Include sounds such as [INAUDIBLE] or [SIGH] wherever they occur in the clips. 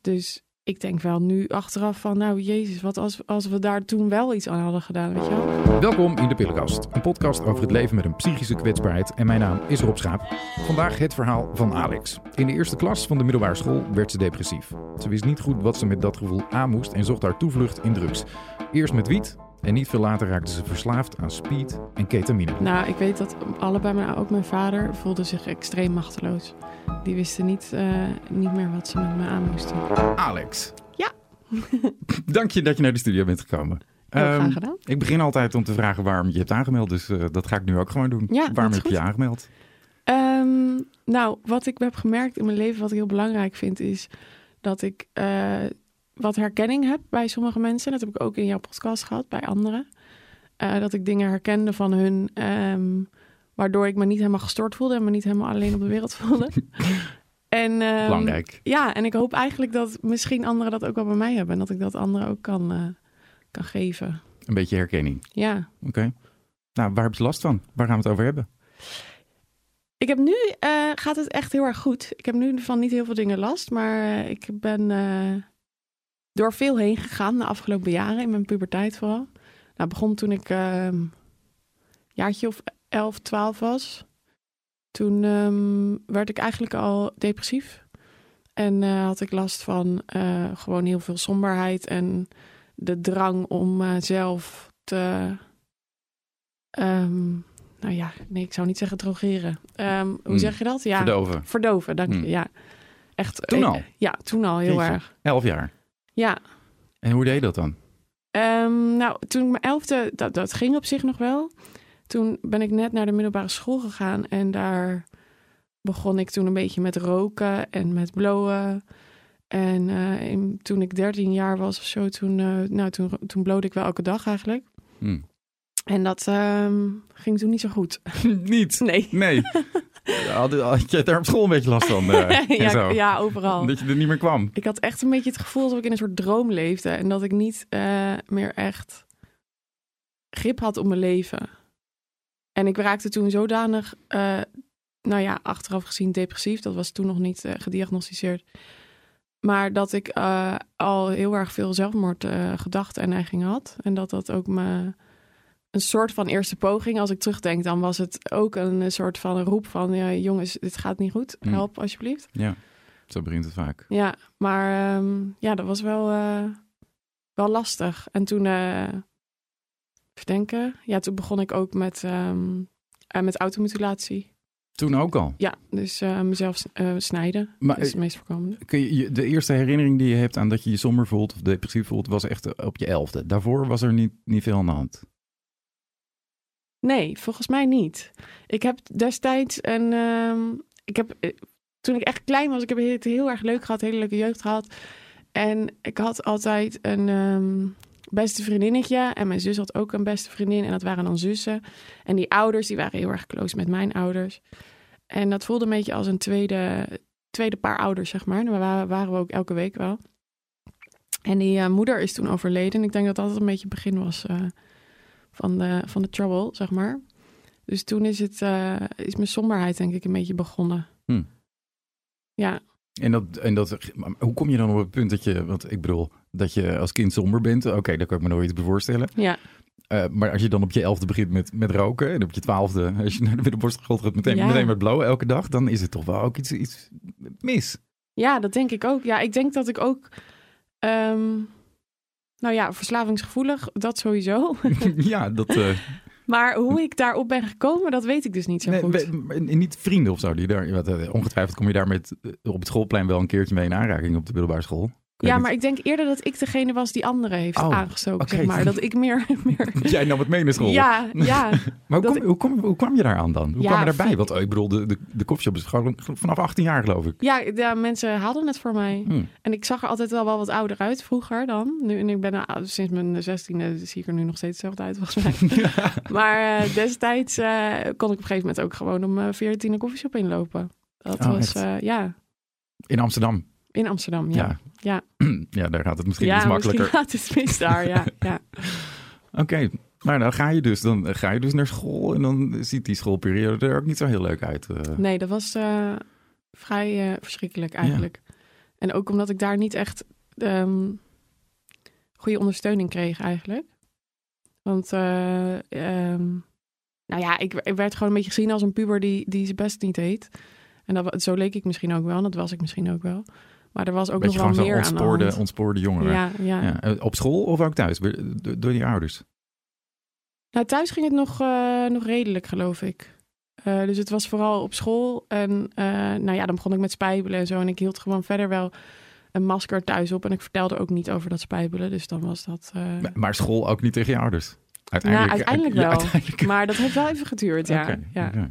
Dus ik denk wel nu achteraf van, nou jezus, wat als, als we daar toen wel iets aan hadden gedaan, weet je wel? Welkom in de Pillenkast, een podcast over het leven met een psychische kwetsbaarheid. En mijn naam is Rob Schaap. Vandaag het verhaal van Alex. In de eerste klas van de middelbare school werd ze depressief. Ze wist niet goed wat ze met dat gevoel aan moest en zocht haar toevlucht in drugs. Eerst met wiet en niet veel later raakte ze verslaafd aan speed en ketamine. Nou, ik weet dat allebei, maar ook mijn vader voelde zich extreem machteloos. Die wisten niet, eh, niet meer wat ze met me aan moesten. Alex. Ja. [LAUGHS] Dank je dat je naar de studio bent gekomen. Ehm, gedaan. Ik begin altijd om te vragen waarom je hebt aangemeld, dus eh, dat ga ik nu ook gewoon doen. Ja, waarom heb je je aangemeld? Ehm, nou, wat ik heb gemerkt in mijn leven, wat ik heel belangrijk vind, is dat ik eh, wat herkenning heb bij sommige mensen. Dat heb ik ook in jouw podcast gehad, bij anderen. Eh, dat ik dingen herkende van hun, ehm, waardoor ik me niet helemaal gestoord voelde en me niet helemaal alleen op de wereld voelde. [LAUGHS] en, ehm, Belangrijk. Ja, en ik hoop eigenlijk dat misschien anderen dat ook wel bij mij hebben. En dat ik dat anderen ook kan, eh, kan geven. Een beetje herkenning. Ja. Oké. Nou, waar heb je last van? Waar gaan we het over hebben? Ik heb nu, eh, gaat het echt heel erg goed. Ik heb nu van niet heel veel dingen last, maar ik ben door veel heen gegaan de afgelopen jaren, in mijn puberteit vooral. Nou, begon toen ik ehm jaartje of 11, 12 was. Toen ehm, werd ik eigenlijk al depressief. En eh, had ik last van eh, gewoon heel veel somberheid en de drang om eh, zelf te... ehm, nou ja, nee, ik zou niet zeggen drogeren. Hoe Hmm. zeg je dat? Ja, Verdoven. verdoven, dank je. Hmm. Ja, echt. Toen al? Ja, toen al heel Jeetje. erg. Elf jaar. Ja. En hoe deed je dat dan? Ehm, nou, toen ik mijn elfde, dat, dat ging op zich nog wel. Toen ben ik net naar de middelbare school gegaan en daar begon ik toen een beetje met roken en met blowen. En eh, in- toen ik 13 jaar was of zo, toen, eh, nou, toen, toen blode ik wel elke dag eigenlijk. Hm. En dat ehm, ging toen niet zo goed. [LAUGHS] Niet. Nee. Nee. [LAUGHS] had, had je daar op school een beetje last van? eh, [LAUGHS] ja, zo? ja, overal. Dat je er niet meer kwam? Ik had echt een beetje het gevoel alsof ik in een soort droom leefde. En dat ik niet eh, meer echt grip had op mijn leven. En ik raakte toen zodanig, eh, nou ja, achteraf gezien depressief. Dat was toen nog niet gediagnosticeerd. Maar dat ik al heel erg veel zelfmoordgedachten en neigingen had. En dat dat ook me een soort van eerste poging. Als ik terugdenk, dan was het ook een, soort van een roep van... Ja, jongens, dit gaat niet goed. Mm. Help alsjeblieft. Ja, zo begint het vaak. Ja, maar ehm, ja, dat was wel, eh, wel lastig. En toen, even denken, ja, toen begon ik ook met, ehm, eh, met automutilatie. Toen ook al. Ja, dus mezelf snijden. Maar dat is het meest voorkomende. kun je, je- de eerste herinnering die je hebt aan dat je je somber voelt of depressief voelt, was echt op je elfde. Daarvoor was er niet, niet veel aan de hand. Nee, volgens mij niet. Ik heb destijds een. ehm, ik heb, eh, toen ik echt klein was, ik heb het heel erg leuk gehad, hele leuke jeugd gehad. En ik had altijd een ehm, beste vriendinnetje. En mijn zus had ook een beste vriendin. En dat waren dan zussen. En die ouders, die waren heel erg close met mijn ouders. En dat voelde een beetje als een tweede, tweede paar ouders, zeg maar. Daar waren, we ook elke week wel. En die eh, moeder is toen overleden. En ik denk dat dat een beetje het begin was eh, van, de, van de trouble, zeg maar. Dus toen is, het, eh, is mijn somberheid denk ik een beetje begonnen. Hm. Ja, En, dat, en dat, hoe kom je dan op het punt dat je, want ik bedoel, dat je als kind somber bent? Oké, daar kan ik me nooit iets voorstellen. ja. Eh, maar als je dan op je elfde begint met, met roken en op je twaalfde, [LAUGHS] als je naar de middelbare school gaat, meteen, Ja. meteen met blowen elke dag, dan is het toch wel ook iets, iets mis. Ja, dat denk ik ook. Ja, ik denk dat ik ook. ehm, nou ja, verslavingsgevoelig, dat sowieso. [LAUGHS] ja, dat. eh, maar hoe ik daarop ben gekomen, dat weet ik dus niet zo nee, goed. we- niet vrienden of zo. Die daar, eh, ongetwijfeld kom je daar met, eh, op het schoolplein wel een keertje mee in aanraking op de middelbare school. Ja, maar ik denk eerder dat ik degene was die anderen heeft Oh, aangestoken, oké. zeg maar. Dat ik meer... [LAUGHS] meer... Jij nam het school. Ja, ja. [LAUGHS] Maar hoe, kom, hoe, kom, hoe kwam je daar aan dan? Hoe Ja, kwam je daarbij? Want oh, ik bedoel, de, de, de koffieshop is gewoon vanaf 18 jaar geloof ik. Ja, ja, mensen hadden het voor mij. Hm. En ik zag er altijd wel wel wat ouder uit vroeger dan. Nu, en ik ben er, sinds mijn zestiende zie ik er nu nog steeds hetzelfde uit volgens mij. [LAUGHS] maar eh, destijds eh, kon ik op een gegeven moment ook gewoon om eh 14 een koffieshop inlopen. Dat Oh, was, eh, ja, In Amsterdam. In Amsterdam, ja. Ja. Ja, [CLEARS THROAT] Ja, daar gaat het misschien ja iets makkelijker. gaat het mis daar, ja. [LAUGHS] ja. Oké, maar dan ga je dus, dan ga je dus naar school en dan ziet die schoolperiode er ook niet zo heel leuk uit. eh. Nee, dat was eh, vrij eh, verschrikkelijk eigenlijk. En ook omdat ik daar niet echt ehm, goede ondersteuning kreeg eigenlijk. Want eh, ehm, nou ja, ik, ik werd gewoon een beetje gezien als een puber die, die zijn best niet deed. En dat, zo leek ik misschien ook wel. En dat was ik misschien ook wel. Maar er was ook nog wel meer zo'n aan de ontspoorde, ontspoorde jongeren. Ja, ja. Ja, eh, Op school of ook thuis? Door, die ouders? Nou, thuis ging het nog, eh, nog redelijk, geloof ik. Eh, dus het was vooral op school. En nou ja, dan begon ik met spijbelen en zo. En ik hield gewoon verder wel een masker thuis op. En ik vertelde ook niet over dat spijbelen. Dus dan was dat... Maar- Maar school ook niet tegen je ouders? Ja, uiteindelijk [LAUGHS] ja, wel. uiteindelijk- Maar dat heeft wel even geduurd, ja. Ja. oké.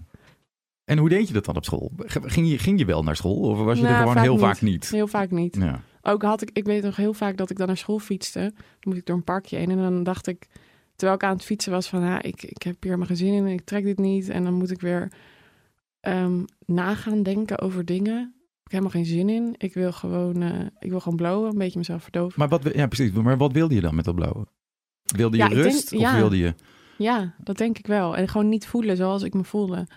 En hoe deed je dat dan op school? Ging je, ging je wel naar school? Of was je er Nou, gewoon heel vaak niet? Heel vaak niet. Ja. Ook had ik, ik weet nog heel vaak dat ik dan naar school fietste. Dan moest ik door een parkje heen. En dan dacht ik, terwijl ik aan het fietsen was van... Ja, ik, ik heb hier helemaal geen zin in en ik trek dit niet. En dan moet ik weer ehm, nagaan denken over dingen. Ik heb helemaal geen zin in. Ik wil gewoon, eh, ik wil gewoon blowen, een beetje mezelf verdoven. Maar wat, ja, precies. Maar wat wilde je dan met dat blauwe? Wilde je Ja, ik denk- rust? of ja. wilde je... Ja, dat denk ik wel. En gewoon niet voelen zoals ik me voelde.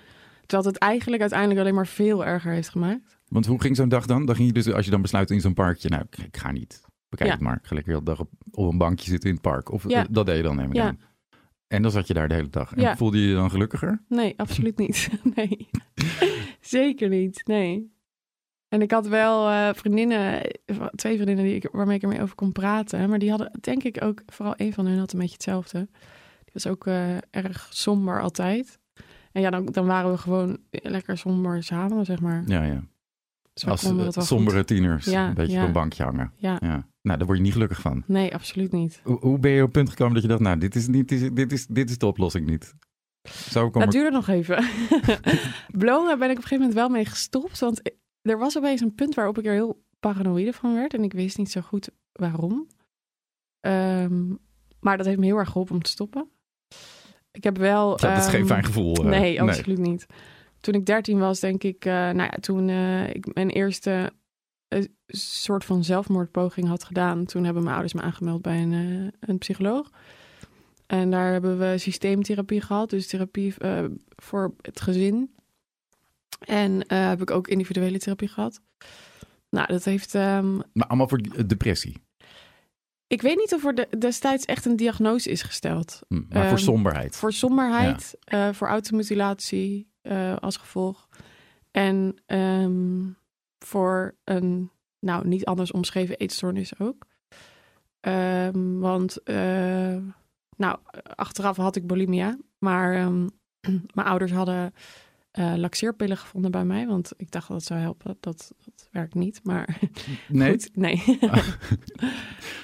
Terwijl het eigenlijk uiteindelijk alleen maar veel erger heeft gemaakt. Want hoe ging zo'n dag dan? Dan ging je dus, als je dan besluit in zo'n parkje... Nou, ik, ga niet. Bekijk Ja. het maar. Ik ga lekker de hele dag op, op een bankje zitten in het park. Of Ja. eh, dat deed je dan, neem ik Ja. En dan zat je daar de hele dag. En voelde je je dan gelukkiger? Nee, absoluut niet. [LAUGHS] nee, [LAUGHS] zeker niet. Nee. En ik had wel eh, vriendinnen, twee vriendinnen die ik, waarmee ik ermee over kon praten. Maar die hadden, denk ik ook, vooral een van hen had een beetje hetzelfde. Die was ook eh, erg somber altijd. En ja, dan, dan waren we gewoon lekker somber samen, zeg maar. Ja, ja. Dus Als eh, sombere goed. tieners. Ja, een beetje ja. op een bankje hangen. Ja, Ja. Nou, daar word je niet gelukkig van. nee, absoluut niet. Hoe, hoe ben je op het punt gekomen dat je dacht... Nou, dit is, niet, dit is, dit is, dit is de oplossing niet. Zo komen... Dat duurde nog even. [LAUGHS] [LAUGHS] Blowen ben ik op een gegeven moment wel mee gestopt. Want er was opeens een punt waarop ik er heel paranoïde van werd. En ik wist niet zo goed waarom. Ehm, maar dat heeft me heel erg geholpen om te stoppen. Ik heb wel... Ja, dat is geen ehm, fijn gevoel. eh, nee, absoluut niet. Toen ik dertien was, denk ik... eh, nou ja, toen eh, ik mijn eerste soort van zelfmoordpoging had gedaan... toen hebben mijn ouders me aangemeld bij een, een psycholoog. En daar hebben we systeemtherapie gehad. Dus therapie voor het gezin. En heb ik ook individuele therapie gehad. Nou, dat heeft... ehm, Maar allemaal voor depressie. Ik weet niet of er de- destijds echt een diagnose is gesteld. Maar voor Ehm, somberheid. Voor somberheid, eh, voor automutilatie eh, als gevolg. En ehm, voor een, nou, niet anders omschreven eetstoornis ook. Ehm, want, eh, nou, achteraf had ik bulimia. Maar [CLEARS THROAT] mijn ouders hadden eh, laxeerpillen gevonden bij mij. Want ik dacht dat het zou helpen. Dat, dat werkt niet, maar [LAUGHS] Nee? goed. Nee. [LAUGHS]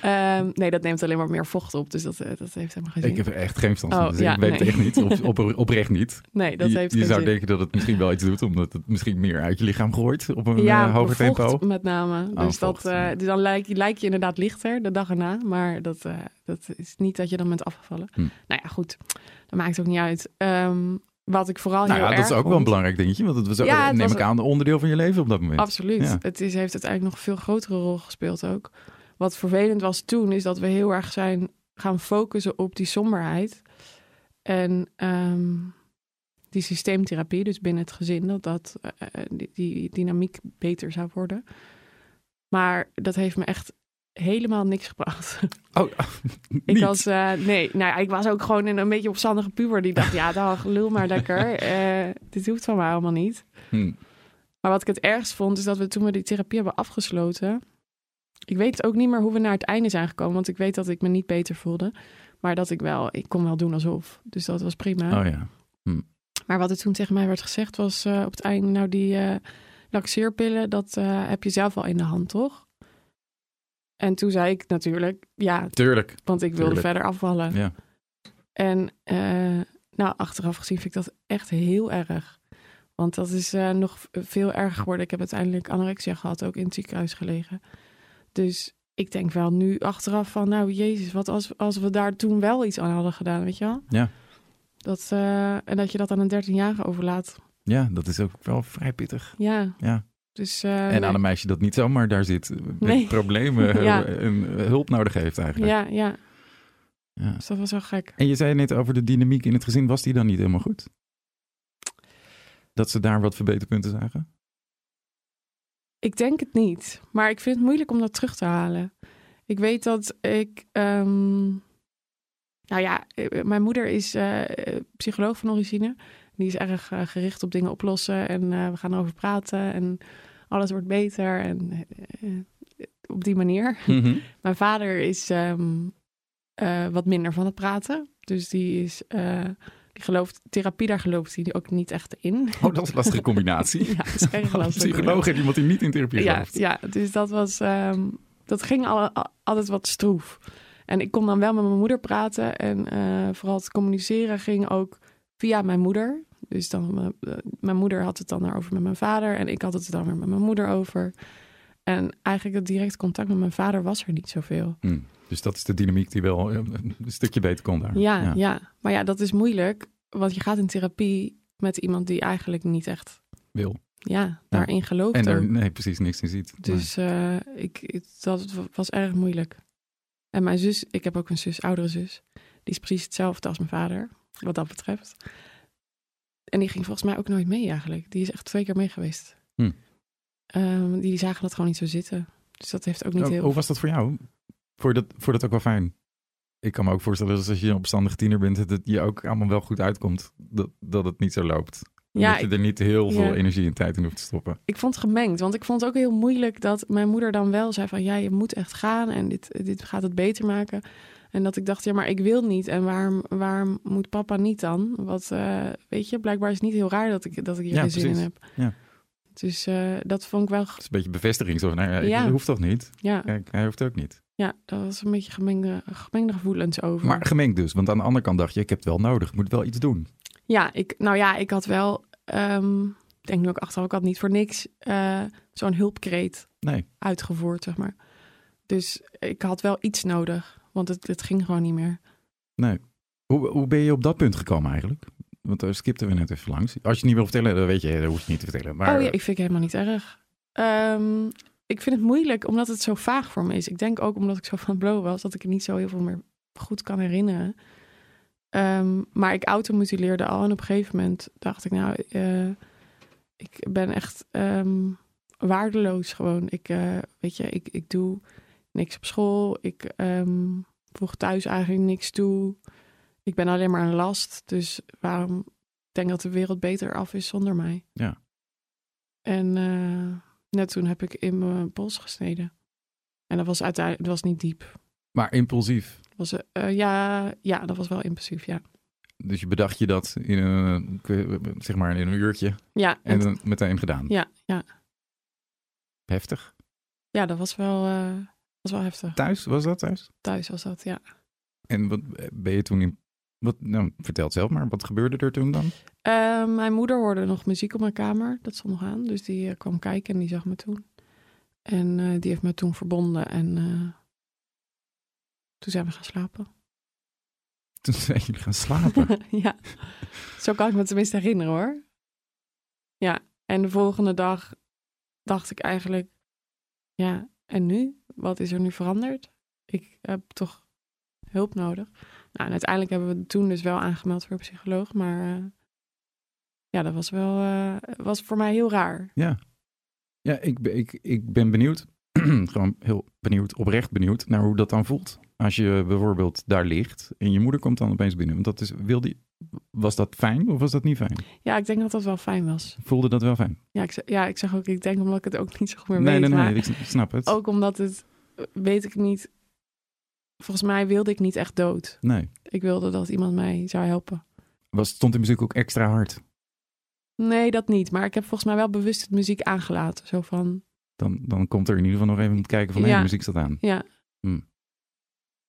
Ehm, nee, dat neemt alleen maar meer vocht op. Dus dat, eh, dat heeft helemaal geen zin. Ik heb er echt geen verstand van. Oh, dus ja, ik weet het nee. echt niet. Op, op, oprecht niet. Nee, dat je heeft je geen zou zin. denken dat het misschien wel iets doet, omdat het misschien meer uit je lichaam gooit op een ja, eh, hoger vocht tempo. met name. Oh, dus, dat, vocht, dus dan lijk, je- lijk je inderdaad lichter de dag erna. Maar dat, dat is niet dat je dan bent afgevallen. Hm. Nou ja, goed. Dat maakt ook niet uit. Ehm, wat ik vooral Nou heel ja, dat is ook wel een belangrijk dingetje, want het was Ja, het neem was- ik aan, een onderdeel van je leven op dat moment. Absoluut. Ja. Het is, heeft uiteindelijk nog een veel grotere rol gespeeld ook. Wat vervelend was toen, is dat we heel erg zijn gaan focussen op die somberheid. En ehm, die systeemtherapie, dus binnen het gezin, dat, dat eh, eh, die, die dynamiek beter zou worden. Maar dat heeft me echt helemaal niks gebracht. Oh, [LAUGHS] [LAUGHS] Ik was, eh, nee, nou ja, ik was ook gewoon een, een beetje opstandige puber die dacht, ja, [LAUGHS] dag, lul maar lekker. Eh, dit hoeft van mij allemaal niet. Hm. Maar wat ik het ergst vond, is dat we toen we die therapie hebben afgesloten. Ik weet ook niet meer hoe we naar het einde zijn gekomen, want ik weet dat ik me niet beter voelde. Maar dat ik wel, ik kon wel doen alsof. Dus dat was prima. Oh ja. Maar wat er toen tegen mij werd gezegd was eh, op het einde, nou die laxeerpillen, dat heb je zelf al in de hand, toch? En toen zei ik natuurlijk, ja, Tuurlijk. want ik wilde Tuurlijk. verder afvallen. Ja. En eh, nou, achteraf gezien vind ik dat echt heel erg. Want dat is eh, nog veel erger geworden. Ik heb uiteindelijk anorexia gehad, ook in het ziekenhuis gelegen. Dus ik denk wel nu achteraf van, nou jezus, wat als, als we daar toen wel iets aan hadden gedaan, weet je wel? Ja. Dat, eh, en dat je dat aan een 13-jarige overlaat. ja, dat is ook wel vrij pittig. Ja. Ja. Dus, eh, En aan een meisje dat niet zomaar daar zit, met Nee. problemen [LAUGHS] Ja. en eh, hulp nodig heeft eigenlijk. Ja, ja. Ja. Dus dat was wel gek. En je zei net over de dynamiek in het gezin, was die dan niet helemaal goed? Dat ze daar wat verbeterpunten zagen? Ik denk het niet. Maar ik vind het moeilijk om dat terug te halen. Ik weet dat ik. ehm, nou ja, eh, mijn moeder is eh, psycholoog van origine. Die is erg eh, gericht op dingen oplossen. En eh, we gaan erover praten. En alles wordt beter. En eh, eh, op die manier. [LAUGHS] Mhm. Mijn vader is ehm, eh, wat minder van het praten. Dus die is. eh, die gelooft, therapie, daar gelooft hij ook niet echt in. Oh, dat is een lastige combinatie. [LAUGHS] ja, dat is erg [LAUGHS] Een lastig. psycholoog en iemand die niet in therapie Ja, gelooft. ja, dus dat was. ehm, dat ging al, al- altijd wat stroef. En ik kon dan wel met mijn moeder praten. En vooral het communiceren ging ook via mijn moeder. Dus dan, eh, mijn moeder had het dan daarover met mijn vader. En ik had het dan weer met mijn moeder over. En eigenlijk het direct contact met mijn vader was er niet zoveel. Hm. Dus dat is de dynamiek die wel eh, een stukje beter kon daar. Ja, ja. maar ja, dat is moeilijk. Want je gaat in therapie met iemand die eigenlijk niet echt Wil. ja, daarin gelooft. En ook. nee, precies niks in ziet. Dus ik, ik- dat was erg moeilijk. En mijn zus, ik heb ook een zus, oudere zus. Die is precies hetzelfde als mijn vader, wat dat betreft. En die ging volgens mij ook nooit mee eigenlijk. Die is echt twee keer mee geweest. Hm. Die zagen dat gewoon niet zo zitten. Dus dat heeft ook niet Oh, heel... Hoe was dat voor jou? Vond je dat, vond je dat ook wel fijn? Ik kan me ook voorstellen dat als je een opstandige tiener bent, dat het je ook allemaal wel goed uitkomt. Dat, dat het niet zo loopt. Ja, dat je er niet heel veel ja. energie en tijd in hoeft te stoppen. ik vond het gemengd. Want ik vond het ook heel moeilijk dat mijn moeder dan wel zei van... ja, je moet echt gaan en dit, dit gaat het beter maken. En dat ik dacht, ja, maar ik wil niet. En waarom, waarom moet papa niet dan? Wat, eh, weet je, blijkbaar is het niet heel raar dat ik, dat ik hier Ja, geen zin in heb. Ja. Dus eh, dat vond ik wel... Het is een beetje bevestiging. Zo nou ja, hoeft toch niet? Ja, Kijk, hij hoeft ook niet. ja, dat was een beetje gemengde, gemengde gevoelens over. Maar gemengd dus. Want aan de andere kant dacht je, ik heb het wel nodig. Ik moet wel iets doen. Ja, ik, nou ja, ik had wel... ik denk nu ook achteraf, ik had niet voor niks eh, zo'n hulpkreet Nee. uitgevoerd, zeg maar. Dus ik had wel iets nodig, want het, het ging gewoon niet meer. Nee. Hoe, hoe ben je op dat punt gekomen eigenlijk? Want daar skipten we net even langs. Als je het niet wil vertellen, dan weet je, dat hoef je niet te vertellen. Maar oh ja, ik vind het helemaal niet erg. Ehm, ik vind het moeilijk omdat het zo vaag voor me is. Ik denk ook omdat ik zo van het blowen was, dat ik er niet zo heel veel meer goed kan herinneren. Ehm, maar ik automutileerde al en op een gegeven moment dacht ik, nou, eh, ik ben echt ehm, waardeloos gewoon. Ik, eh, weet je, ik, ik doe niks op school. Ik ehm, voeg thuis eigenlijk niks toe. Ik ben alleen maar een last. Dus waarom ik denk dat de wereld beter af is zonder mij? Ja. En eh, net toen heb ik in mijn pols gesneden. En dat was uiteindelijk, was niet diep. maar impulsief. Was, eh, ja, ja, dat was wel impulsief, ja. Dus je bedacht je dat in een, zeg maar in een uurtje Ja, en meteen gedaan. ja, ja, Heftig. ja, dat was wel, eh, was wel heftig. Thuis, was dat thuis? Thuis was dat, ja. En wat ben je toen in... Wat, nou, vertel het zelf maar. Wat gebeurde er toen dan? Mijn moeder hoorde nog muziek op mijn kamer. Dat stond nog aan. Dus die kwam kijken en die zag me toen. En die heeft me toen verbonden. En toen zijn we gaan slapen. [LAUGHS] Toen zijn jullie gaan slapen. [LAUGHS] ja, zo kan ik me tenminste herinneren hoor. Ja, en de volgende dag dacht ik eigenlijk... Ja, en nu? Wat is er nu veranderd? Ik heb toch hulp nodig. Nou, en uiteindelijk hebben we toen dus wel aangemeld voor een psycholoog. Maar eh, ja, dat was wel eh, was voor mij heel raar. ja. Ja, ik, ben- ik, ik ben benieuwd. [CLEARS THROAT] Gewoon heel benieuwd, oprecht benieuwd naar hoe dat dan voelt. Als je bijvoorbeeld daar ligt en je moeder komt dan opeens binnen. Want dat is, wil die, was dat fijn of was dat niet fijn? Ja, ik denk dat dat wel fijn was. Voelde dat wel fijn? Ja, ik, ja, ik zeg ook, ik denk omdat ik het ook [LAUGHS] niet zo goed meer nee, weet. nee, maar nee, ik snap het. Ook omdat het, weet ik niet... Volgens mij wilde ik niet echt dood. Nee. Ik wilde dat iemand mij zou helpen. Was, stond de muziek ook extra hard? Nee, dat niet. Maar ik heb volgens mij wel bewust het muziek aangelaten. Zo van, Dan, dan komt er in ieder geval nog even om te kijken van, Ja. de muziek staat aan. ja.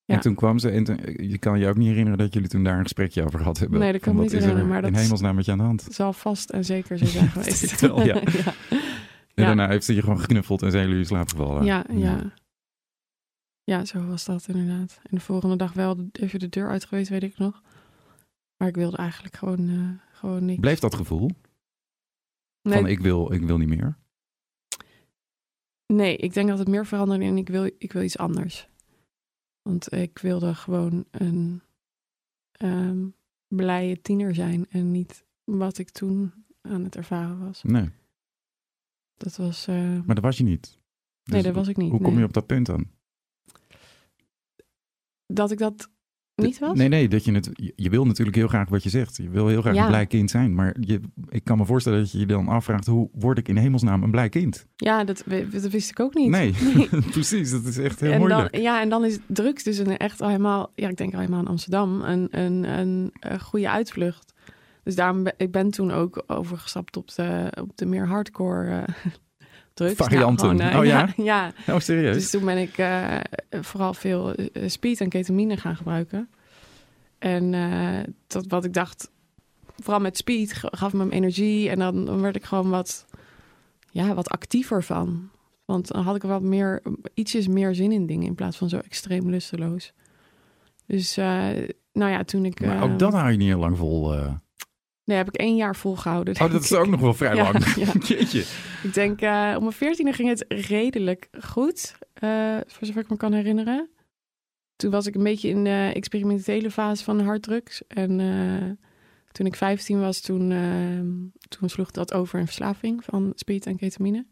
Ja. En toen kwam ze en toen- je kan je ook niet herinneren dat jullie toen daar een gesprekje over gehad hebben. Nee, dat kan niet er herinneren, maar in dat is- hemelsnaam met je aan de hand? Het zal vast en zeker zo zijn [LAUGHS] geweest. wel, ja. [LAUGHS] ja. En daarna heeft ze je gewoon geknuffeld en zijn jullie in slaap gevallen. Ja, ja. Ja, zo was dat inderdaad. En de volgende dag wel even de deur uit geweest, weet ik nog. Maar ik wilde eigenlijk gewoon, eh, gewoon niks. Bleef dat gevoel nee, van ik wil, ik wil niet meer? nee, ik denk dat het meer veranderde en ik wil, ik wil iets anders. Want ik wilde gewoon een ehm, blije tiener zijn en niet wat ik toen aan het ervaren was. Nee. Dat was... eh, Maar dat was je niet. nee, Dus dat was ik niet. Hoe kom je op dat punt dan? Dat ik dat niet was? Nee, nee, dat je het. Je je wil natuurlijk heel graag wat je zegt. Je wil heel graag Ja. een blij kind zijn. Maar je, ik kan me voorstellen dat je je dan afvraagt: hoe word ik in hemelsnaam een blij kind? Ja, dat, dat wist ik ook niet. Nee, [LAUGHS] [LAUGHS] precies. Dat is echt heel en moeilijk. dan, ja, en dan is drugs dus een echt al helemaal, ja, ik denk al helemaal in Amsterdam, een, een, een, een goede uitvlucht. Dus daarom ben ik ben toen ook overgestapt op de, op de meer hardcore eh, drugs. Nou, Varianten. gewoon, eh, Oh ja? ja. Oh, serieus? Dus toen ben ik eh, vooral veel eh, speed en ketamine gaan gebruiken. En dat wat ik dacht, vooral met speed ga- gaf me energie. En dan, dan werd ik gewoon wat, ja, wat actiever van. Want dan had ik er wat meer, ietsjes meer zin in dingen in plaats van zo extreem lusteloos. Dus, nou ja, toen ik. maar ook dat hou je niet heel lang vol. Nee, heb ik één jaar volgehouden. Oh, dat is ik. ook nog wel vrij Ja, lang. ja. [LAUGHS] Jeetje. Ik denk, eh om mijn veertiende ging het redelijk goed, eh, voor zover ik me kan herinneren. Toen was ik een beetje in de experimentele fase van harddrugs. En eh, toen ik 15 was, toen, eh, toen sloeg dat over in verslaving van speed en ketamine.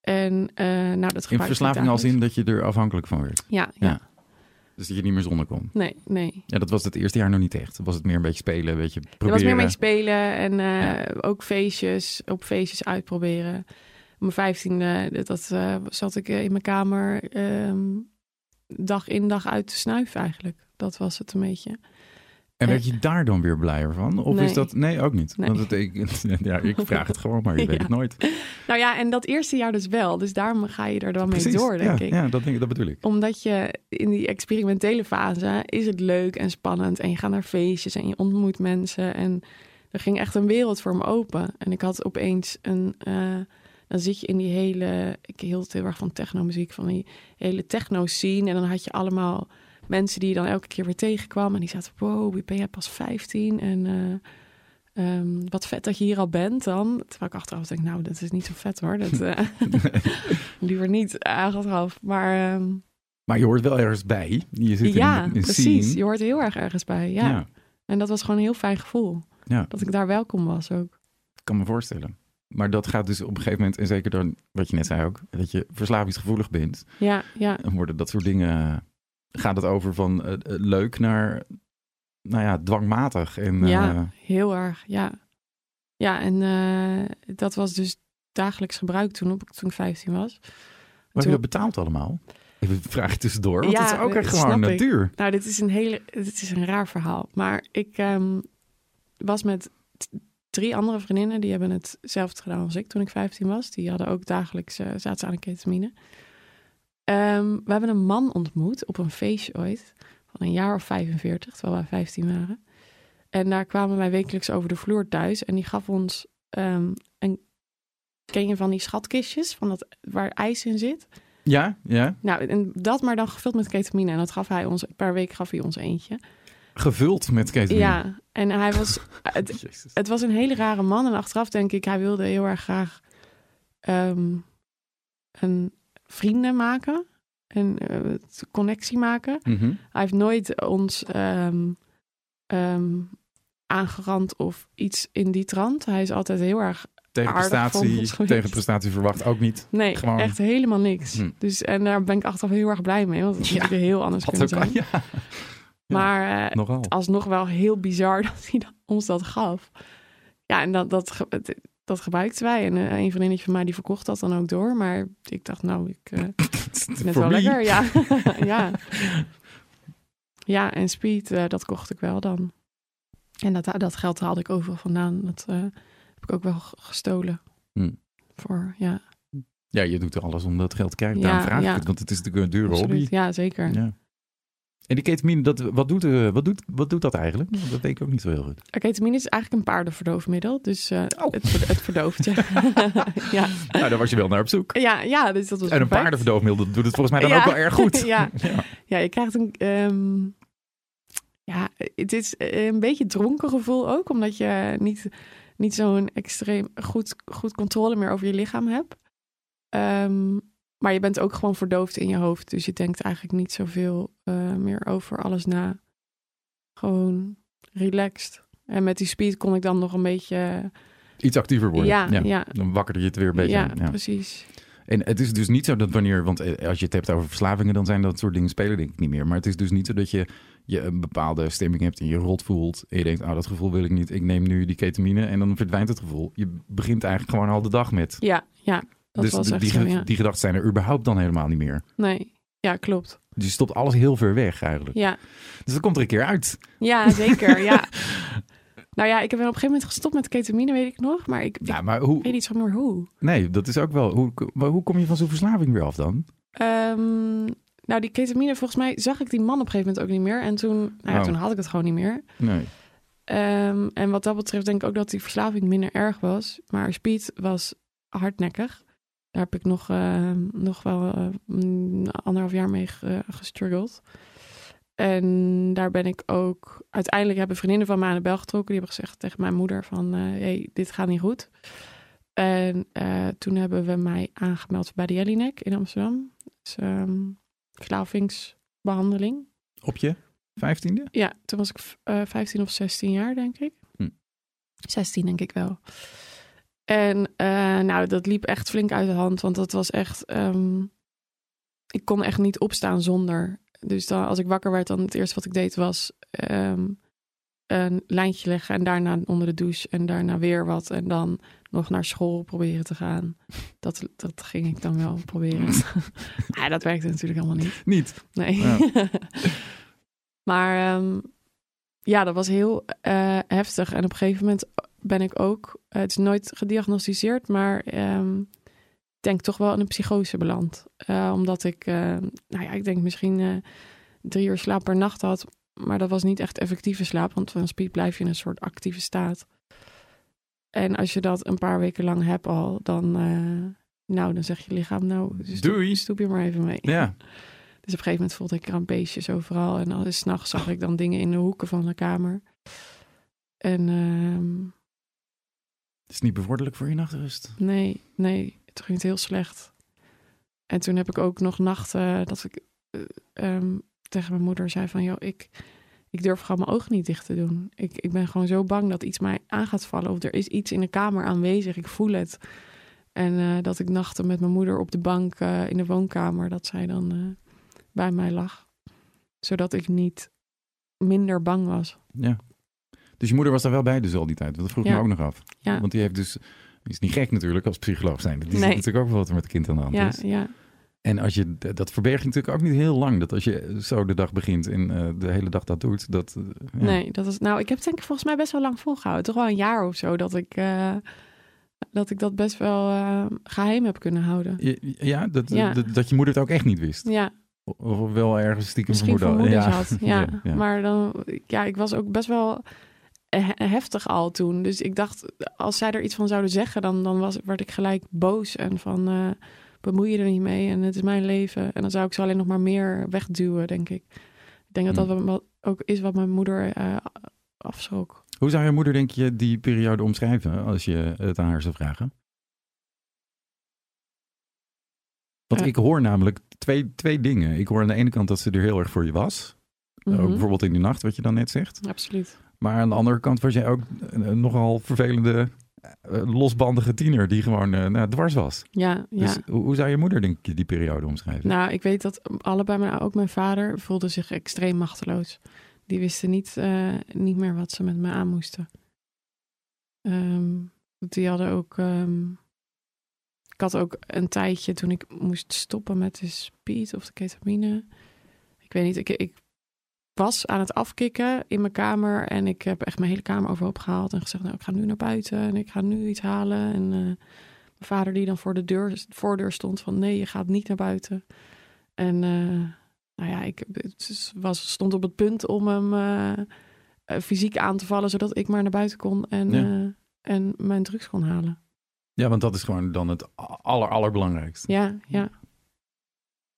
En nou, dat In verslaving als in dat je er afhankelijk van werd. Ja, ja, Ja. Dus dat je niet meer zonder kon. Nee, nee. Ja, dat was het eerste jaar nog niet echt. Was het meer een beetje spelen, een beetje Er proberen. was meer mee spelen en eh, Ja. ook feestjes, op feestjes uitproberen. Op mijn vijftiende, dat eh, zat ik eh, in mijn kamer ehm, dag in dag uit te snuiven eigenlijk. Dat was het een beetje. En werd je daar dan weer blijer van? Of Nee. is dat... Nee, ook niet. Nee. Want het, ik, [LAUGHS] ja, ik vraag het gewoon, maar je [LAUGHS] weet het nooit. Nou ja, en dat eerste jaar dus wel. Dus daarom ga je er dan mee door, denk ja, ik. Ja, dat, denk dat bedoel ik. Omdat je in die experimentele fase is het leuk en spannend. En je gaat naar feestjes en je ontmoet mensen. En er ging echt een wereld voor me open. En ik had opeens een... eh, dan zit je in die hele... Ik hield heel erg van technomuziek, van die hele techno-scene. En dan had je allemaal mensen die je dan elke keer weer tegenkwam. En die zaten, wow, wie ben jij pas 15? En eh, ehm, wat vet dat je hier al bent dan. Terwijl ik achteraf denk, nou, dat is niet zo vet hoor. Dat, eh, [LAUGHS] [LAUGHS] liever niet achteraf. Maar... ehm, Maar je hoort wel ergens bij. Je zit ja, in in precies. scene. Je hoort heel erg ergens bij. Ja. ja. En dat was gewoon een heel fijn gevoel. Ja. Dat ik daar welkom was ook. Ik kan me voorstellen. Maar dat gaat dus op een gegeven moment, en zeker dan wat je net zei ook, dat je verslavingsgevoelig bent. Ja, ja. Dan worden dat soort dingen, gaat het over van eh, eh, leuk naar, nou ja, dwangmatig. En, ja, eh, heel erg. Ja, ja en dat was dus dagelijks gebruik toen, op, toen ik 15 was. maar heb je Toen- dat betaald allemaal? Even vraag tussendoor, want Ja, het is ook echt gewoon natuur. Nou, dit is een hele, dit is een raar verhaal. Maar ik ehm, was met drie andere vriendinnen. Die hebben hetzelfde gedaan als ik toen ik 15 was. Die hadden ook dagelijks, eh, zaten ze aan de ketamine. Ehm, we hebben een man ontmoet op een feestje ooit. Van een jaar of 45, terwijl wij 15 waren. En daar kwamen wij wekelijks over de vloer thuis. En die gaf ons een... Ken je van die schatkistjes? Van dat, waar ijs in zit? Ja, ja. Nou, en dat maar dan gevuld met ketamine. En dat gaf hij ons, per week gaf hij ons eentje. Gevuld met ketamine. Ja, en hij was, [LAUGHS] het was een hele rare man. En achteraf denk ik, hij wilde heel erg graag ehm, een vrienden maken. En eh, connectie maken. Mhm. Hij heeft nooit ons ehm, ehm, aangerand of iets in die trant. Hij is altijd heel erg... Tegen prestatie, tegen verwacht ook niet. Nee, Gewoon- echt helemaal niks. Hm. Dus, en daar ben ik achteraf heel erg blij mee. Want het had Ja, natuurlijk heel anders kunnen ook, zijn. [LAUGHS] ja. Maar eh, Nogal. alsnog wel heel bizar [LAUGHS] dat hij ons dat gaf. Ja, en dat, dat, dat gebruikten wij. En eh, een vriendinnetje van mij die verkocht dat dan ook door. Maar ik dacht, nou, ik [LAUGHS] vind het wel lekker. Ja, [LAUGHS] ja. ja en speed, eh, dat kocht ik wel dan. En dat, dat geld haalde ik overal vandaan. Dat heb ik ook wel gestolen. Hm. Voor, ja, Ja, je doet alles om dat geld te krijgen. Ja, Daarom vraag ik ja. het, want het is natuurlijk een dure absoluut. hobby. Ja, zeker. Ja. En die ketamine, dat, wat, doet, eh, wat, doet, wat doet dat eigenlijk? Dat weet ik ook niet zo heel goed. Ketamine is eigenlijk een paardenverdoofmiddel. Dus eh, Oh. het, het verdooft je. [LAUGHS] ja. Nou, daar was je wel naar op zoek. Ja, ja, dus dat was En een perfect. paardenverdoofmiddel dat doet het volgens mij dan Ja. ook wel erg goed. [LAUGHS] Ja. [LAUGHS] ja. Ja, je krijgt een... ehm, ja, het is een beetje dronken gevoel ook. Omdat je niet, niet zo'n extreem goed, goed controle meer over je lichaam hebt. Ehm, maar je bent ook gewoon verdoofd in je hoofd. Dus je denkt eigenlijk niet zoveel eh, meer over alles na. Gewoon relaxed. En met die speed kon ik dan nog een beetje Iets actiever worden. Ja, ja. Dan wakkerde je het weer een beetje ja. Ja. precies. En het is dus niet zo dat wanneer, want eh, als je het hebt over verslavingen, dan zijn dat soort dingen spelen denk ik niet meer. Maar het is dus niet zo dat je, je een bepaalde stemming hebt en je rot voelt. En je denkt, oh dat gevoel wil ik niet, ik neem nu die ketamine en dan verdwijnt het gevoel. Je begint eigenlijk gewoon al de dag met. Ja, ja. Dat dus was die, echt die, zo, ge- ja. die gedachten zijn er überhaupt dan helemaal niet meer. Nee, ja, klopt. Dus je stopt alles heel ver weg eigenlijk. Ja, Dus dat komt er een keer uit. ja zeker, ja. [LAUGHS] Nou ja, ik heb op een gegeven moment gestopt met ketamine, weet ik nog. Maar ik, Ja, maar hoe, weet niet zo meer hoe. nee, dat is ook wel, hoe, maar hoe kom je van zo'n verslaving weer af dan? Ehm, nou, die ketamine, volgens mij zag ik die man op een gegeven moment ook niet meer. En toen, nou ja, Oh. toen had ik het gewoon niet meer. Nee. Ehm, en wat dat betreft denk ik ook dat die verslaving minder erg was. Maar speed was hardnekkig. Daar heb ik nog, ehm, nog wel eh, mm, anderhalf jaar mee ge- gestruggeld. En daar ben ik ook... Uiteindelijk hebben vriendinnen van mij aan de bel getrokken. Die hebben gezegd tegen mijn moeder van... eh hey, dit gaat niet goed. En eh, toen hebben we mij aangemeld bij de Jellinek in Amsterdam. Dus, ehm, verslavingsbehandeling. Op je vijftiende? Ja, toen was ik eh 15 of 16 jaar, denk ik. Hm. 16, denk ik wel. En eh, nou, dat liep echt flink uit de hand, want dat was echt. ehm, ik kon echt niet opstaan zonder. Dus dan, als ik wakker werd, dan het eerste wat ik deed was ehm, een lijntje leggen en daarna onder de douche en daarna weer wat en dan nog naar school proberen te gaan. [LAUGHS] Dat, dat ging ik dan wel proberen. [LAUGHS] ja, dat werkte natuurlijk allemaal niet. Niet. Nee. Ja. [LAUGHS] maar ehm, ja, dat was heel eh, heftig. En op een gegeven moment ben ik ook, eh, het is nooit gediagnosticeerd, maar ehm, ik denk toch wel in een psychose beland. Eh, omdat ik, nou ja, ik denk misschien drie uur slaap per nacht had. Maar dat was niet echt effectieve slaap, want van speed blijf je in een soort actieve staat. En als je dat een paar weken lang hebt al, dan, nou, dan zeg je lichaam, nou, stoep, Doei. stoep je maar even mee. Ja. [LAUGHS] Dus op een gegeven moment voelde ik krampeesjes overal. En al s'nachts zag ik dan dingen in de hoeken van de kamer. En ehm, Het is niet bevorderlijk voor je nachtrust. nee, nee, het ging het heel slecht. En toen heb ik ook nog nachten dat ik eh, ehm, tegen mijn moeder zei van... joh, ik, ik durf gewoon mijn ogen niet dicht te doen. Ik, ik ben gewoon zo bang dat iets mij aan gaat vallen. Of er is iets in de kamer aanwezig, ik voel het. En eh, dat ik nachten met mijn moeder op de bank eh, in de woonkamer... dat zij dan bij mij lag. Zodat ik niet minder bang was. Ja. Dus je moeder was daar wel bij dus al die tijd. Dat vroeg Ja. me ook nog af. Ja. Want die heeft dus... Die is niet gek natuurlijk als psycholoog zijn. Die ziet Nee. natuurlijk ook wel wat er met het kind aan de hand Ja, is. ja, En als je, dat verberg je natuurlijk ook niet heel lang. Dat als je zo de dag begint en eh, de hele dag dat doet. Dat, eh, ja. Nee, dat is. Nou, ik heb het denk ik volgens mij best wel lang volgehouden. Toch wel een jaar of zo dat ik, eh, dat, ik dat best wel eh, geheim heb kunnen houden. Ja, dat, Ja. Dat, dat je moeder het ook echt niet wist. Ja, Of wel ergens stiekem misschien vermoeden. vermoedens Ja. had. [LAUGHS] Ja. Ja, maar dan, ja, ik was ook best wel he- heftig al toen. Dus ik dacht, als zij er iets van zouden zeggen, dan, dan was, werd ik gelijk boos en van eh, bemoei je er niet mee en het is mijn leven. En dan zou ik ze alleen nog maar meer wegduwen, denk ik. Ik denk dat dat Hmm. wel- ook is wat mijn moeder eh afschrok. Hoe zou je moeder, denk je, die periode omschrijven als je het aan haar zou vragen? Want Eh. ik hoor namelijk twee, twee dingen. Ik hoor aan de ene kant dat ze er heel erg voor je was. Mhm. Ook bijvoorbeeld in die nacht, wat je dan net zegt. Absoluut. Maar aan de andere kant was jij ook een nogal vervelende, eh, losbandige tiener die gewoon eh, nou, dwars was. Ja, ja. Dus hoe, hoe zou je moeder, denk je, die periode omschrijven? Nou, ik weet dat allebei, maar ook mijn vader voelde zich extreem machteloos. Die wisten niet, eh, niet meer wat ze met me aan moesten. Ehm, die hadden ook. ehm, ik had ook een tijdje toen ik moest stoppen met de speed of de ketamine. Ik weet niet, ik, ik was aan het afkicken in mijn kamer en ik heb echt mijn hele kamer overhoop gehaald en gezegd: Nou, ik ga nu naar buiten en ik ga nu iets halen. En eh, mijn vader, die dan voor de deur, voordeur stond, van nee, je gaat niet naar buiten. En eh, nou ja, ik was, stond op het punt om hem eh, fysiek aan te vallen, zodat ik maar naar buiten kon en, Ja. en mijn drugs kon halen. Ja, want dat is gewoon dan het aller, allerbelangrijkste. Ja, ja.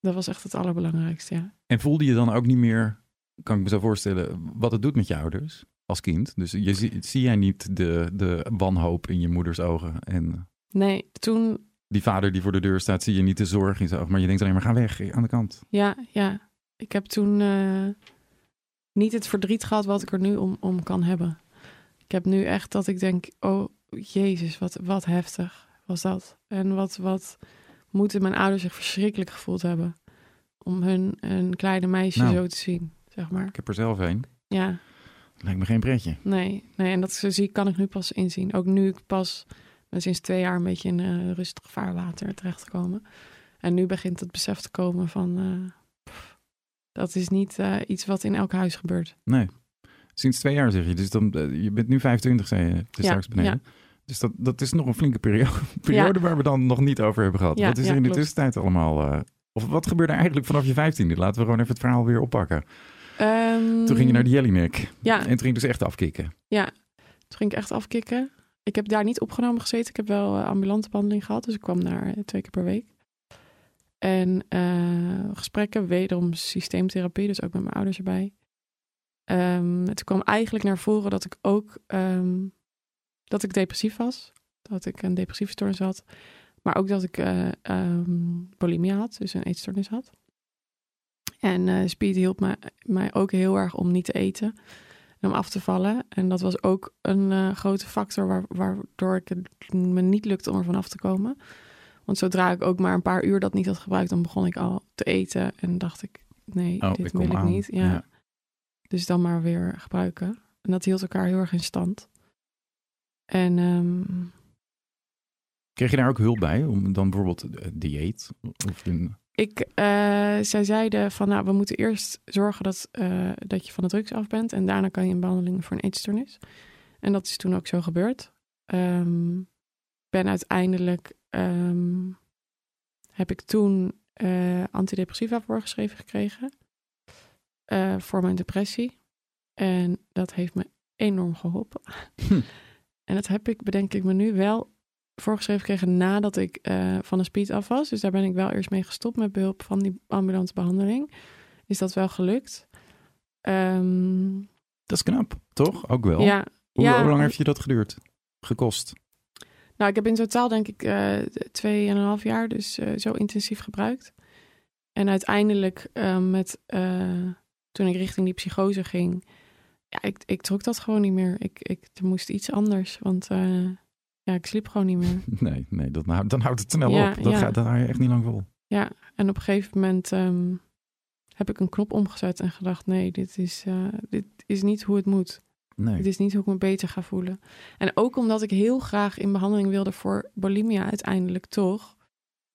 Dat was echt het allerbelangrijkste, ja. En voelde je dan ook niet meer, kan ik me zo voorstellen, wat het doet met je ouders als kind? Dus je, zie, zie jij niet de, de wanhoop in je moeders ogen en Nee, toen, die vader die voor de deur staat, zie je niet de zorg in zijn ogen, maar je denkt alleen maar ga weg, aan de kant. ja, ja. Ik heb toen eh, niet het verdriet gehad wat ik er nu om, om kan hebben. Ik heb nu echt dat ik denk, oh, jezus, wat, wat heftig was dat. En wat, wat moeten mijn ouders zich verschrikkelijk gevoeld hebben. Om hun een kleine meisje Nou. zo te zien, zeg maar. Ik heb er zelf een. Ja, Lijkt me geen pretje. nee, nee. En dat zo zie kan ik nu pas inzien. Ook nu ik pas sinds twee jaar een beetje in eh, rustig vaarwater terechtgekomen. En nu begint het besef te komen van... eh, pff, dat is niet eh, iets wat in elk huis gebeurt. Nee. Sinds twee jaar zeg je. Dus dan, eh, je bent nu 25, zei je. Dus Ja, straks beneden. Dus dat, dat is nog een flinke [LAUGHS] periode, periode waar we dan nog niet over hebben gehad. Ja, wat is ja, er in de klopt. tussentijd allemaal... eh, of wat gebeurde eigenlijk vanaf je 15e? Laten we gewoon even het verhaal weer oppakken. Ehm, Toen ging je naar de Jellinek. Ja, En toen ging dus echt afkicken. Toen ging ik echt afkicken. Ik heb daar niet opgenomen gezeten. Ik heb wel eh, ambulante behandeling gehad. Dus ik kwam daar twee keer per week. En gesprekken, wederom systeemtherapie. Dus ook met mijn ouders erbij. Ehm, toen kwam eigenlijk naar voren dat ik ook ehm, dat ik depressief was. Dat ik een depressieve stoornis had. Maar ook dat ik eh ehm, bulimia had. Dus een eetstoornis had. En eh Speed hielp mij, mij ook heel erg om niet te eten en om af te vallen. En dat was ook een eh, grote factor waar, waardoor ik het me niet lukte om er vanaf te komen. Want zodra ik ook maar een paar uur dat niet had gebruikt, dan begon ik al te eten. En dacht ik, nee, Oh, dit ik wil ik aan. niet. Ja. Dus dan maar weer gebruiken. En dat hield elkaar heel erg in stand. En ehm, Kreeg je daar ook hulp bij? Om dan bijvoorbeeld eh, dieet? Of een... ik, eh, zij zeiden van, nou, we moeten eerst zorgen dat, eh, dat je van de drugs af bent. En daarna kan je in behandeling voor een eetstoornis. En dat is toen ook zo gebeurd. Ehm, ben uiteindelijk, ehm, heb ik toen antidepressiva voorgeschreven gekregen. Eh, voor mijn depressie. En dat heeft me enorm geholpen. Hm. En dat heb ik, bedenk ik me nu, wel voorgeschreven gekregen nadat ik eh, van de speed af was. Dus daar ben ik wel eerst mee gestopt met behulp van die ambulante behandeling. Is dat wel gelukt? Ehm, Dat is knap, toch? Ook wel. ja, Hoe, ja. hoe lang heeft je dat geduurd? Gekost? Nou, ik heb in totaal denk ik eh twee en een half jaar dus eh, zo intensief gebruikt. En uiteindelijk met, toen ik richting die psychose ging, ja, ik, ik trok dat gewoon niet meer. Ik, ik, er moest iets anders, want eh, ja, ik sliep gewoon niet meer. [LAUGHS] Nee, nee dat, nou, dan houdt het snel Ja, op. Dat, ja. gaat, dat hou je echt niet lang vol. En op een gegeven moment ehm, heb ik een knop omgezet en gedacht, nee, dit is, eh, dit is niet hoe het moet. Nee. Het is niet hoe ik me beter ga voelen. En ook omdat ik heel graag in behandeling wilde voor bulimia uiteindelijk toch.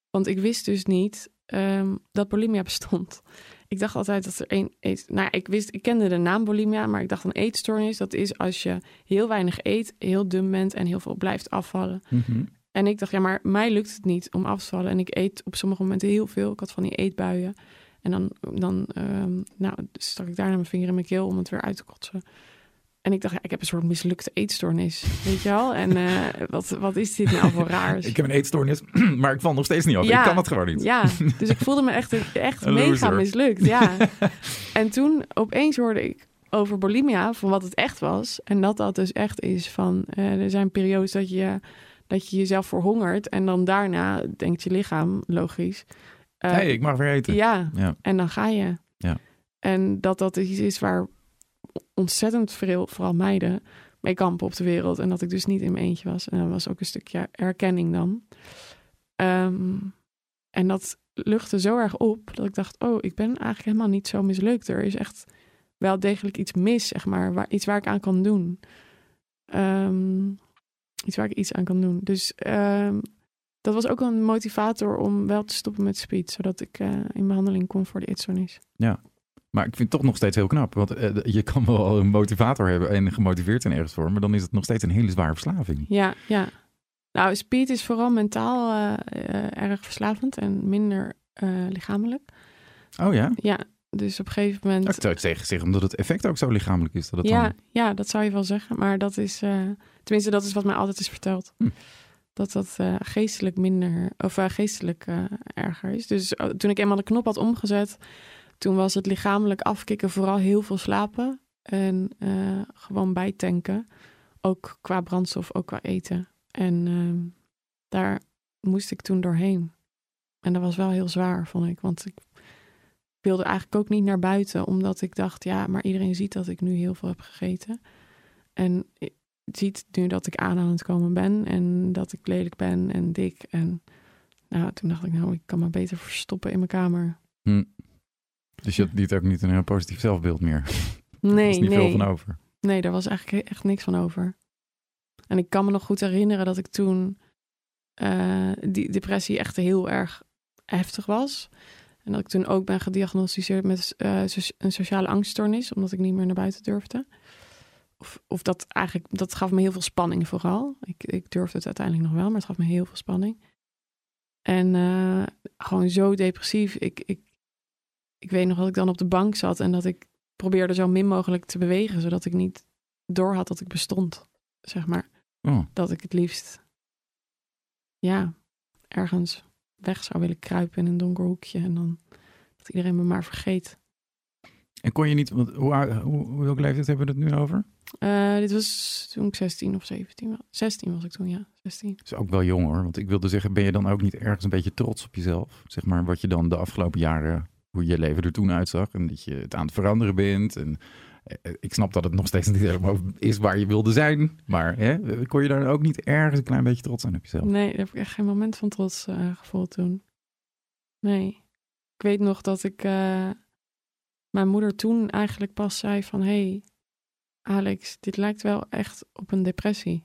Want ik wist dus niet ehm, dat bulimia bestond. [LAUGHS] Ik dacht altijd dat er één eet. Nou, ik wist, ik kende de naam bulimia, maar ik dacht een eetstoornis. Dat is als je heel weinig eet, heel dun bent en heel veel blijft afvallen. Mhm. En ik dacht, ja, maar mij lukt het niet om af te vallen. En ik eet op sommige momenten heel veel. Ik had van die eetbuien. En dan, dan ehm, nou, stak ik daarna mijn vinger in mijn keel om het weer uit te kotsen. En ik dacht, ja, ik heb een soort mislukte eetstoornis, weet je wel? En eh, wat, wat is dit nou voor raars? Ik heb een eetstoornis, [CLEARS THROAT] maar ik val nog steeds niet op. Ja. Ik kan het gewoon niet. Ja, [LAUGHS] dus ik voelde me echt, echt mega mislukt, ja. [LAUGHS] en toen opeens hoorde ik over bulimia, van wat het echt was. En dat dat dus echt is van, eh, er zijn periodes dat je, dat je jezelf verhongert. En dan daarna denkt je lichaam, logisch. eh, hey, ik mag weer eten. ja, Ja. en dan ga je. Ja. En dat dat iets is waar ontzettend veel, vooral meiden, mee kampen op de wereld. En dat ik dus niet in mijn eentje was. En dat was ook een stukje erkenning dan. Ehm, en dat luchtte zo erg op dat ik dacht, oh, ik ben eigenlijk helemaal niet zo mislukt. Er is echt wel degelijk iets mis, zeg maar. Waar, iets waar ik aan kan doen. Ehm, iets waar ik iets aan kan doen. Dus ehm, dat was ook een motivator om wel te stoppen met speed. Zodat ik eh, in behandeling kon voor de eetstoornis. Maar ik vind het toch nog steeds heel knap. Want eh, je kan wel een motivator hebben en gemotiveerd zijn ergens voor. Maar dan is het nog steeds een hele zware verslaving. Ja, ja. Nou, speed is vooral mentaal eh, eh, erg verslavend en minder lichamelijk. Oh ja? Ja, dus op een gegeven moment... Nou, ik zou het tegen zeggen omdat het effect ook zo lichamelijk is. Dat het ja, dan... ja, dat zou je wel zeggen. Maar dat is, tenminste, dat is wat mij altijd is verteld. Hm. Dat dat geestelijk minder, of geestelijk erger is. Dus eh, toen ik eenmaal de knop had omgezet, toen was het lichamelijk afkicken vooral heel veel slapen. En eh, gewoon bijtanken. Ook qua brandstof, ook qua eten. En ehm, daar moest ik toen doorheen. En dat was wel heel zwaar, vond ik. Want ik wilde eigenlijk ook niet naar buiten, omdat ik dacht, ja, maar iedereen ziet dat ik nu heel veel heb gegeten. En ziet nu dat ik aan aan het komen ben en dat ik lelijk ben en dik. En nou, toen dacht ik, nou, ik kan me beter verstoppen in mijn kamer. Hm. Dus je had niet ook niet een heel positief zelfbeeld meer. [LAUGHS] er Nee, is niet nee. veel van over. Nee, daar was eigenlijk echt niks van over. En ik kan me nog goed herinneren dat ik toen eh, die depressie echt heel erg heftig was. En dat ik toen ook ben gediagnosticeerd met eh, een sociale angststoornis, omdat ik niet meer naar buiten durfde. Of, of dat eigenlijk, dat gaf me heel veel spanning vooral. Ik, ik durfde het uiteindelijk nog wel, maar het gaf me heel veel spanning. En eh, gewoon zo depressief. Ik, ik, ik weet nog dat ik dan op de bank zat en dat ik probeerde zo min mogelijk te bewegen, zodat ik niet door had dat ik bestond, zeg maar. Oh, Dat ik het liefst, ja, ergens weg zou willen kruipen in een donker hoekje en dan dat iedereen me maar vergeet. En kon je niet, want hoe, hoe welke leeftijd hebben we het nu over? Eh, dit was toen ik 16 of 17 was. 16 was ik toen, ja. 16. Dat is ook wel jong hoor. Want ik wilde zeggen, ben je dan ook niet ergens een beetje trots op jezelf? Zeg maar wat je dan de afgelopen jaren, hoe je leven er toen uitzag. En dat je het aan het veranderen bent. En eh, ik snap dat het nog steeds niet helemaal is waar je wilde zijn. Maar hè, kon je daar ook niet ergens een klein beetje trots zijn op jezelf? Nee, daar heb ik echt geen moment van trots eh, gevoeld toen. Nee. Ik weet nog dat ik... eh, mijn moeder toen eigenlijk pas zei van... hey, Alex, dit lijkt wel echt op een depressie.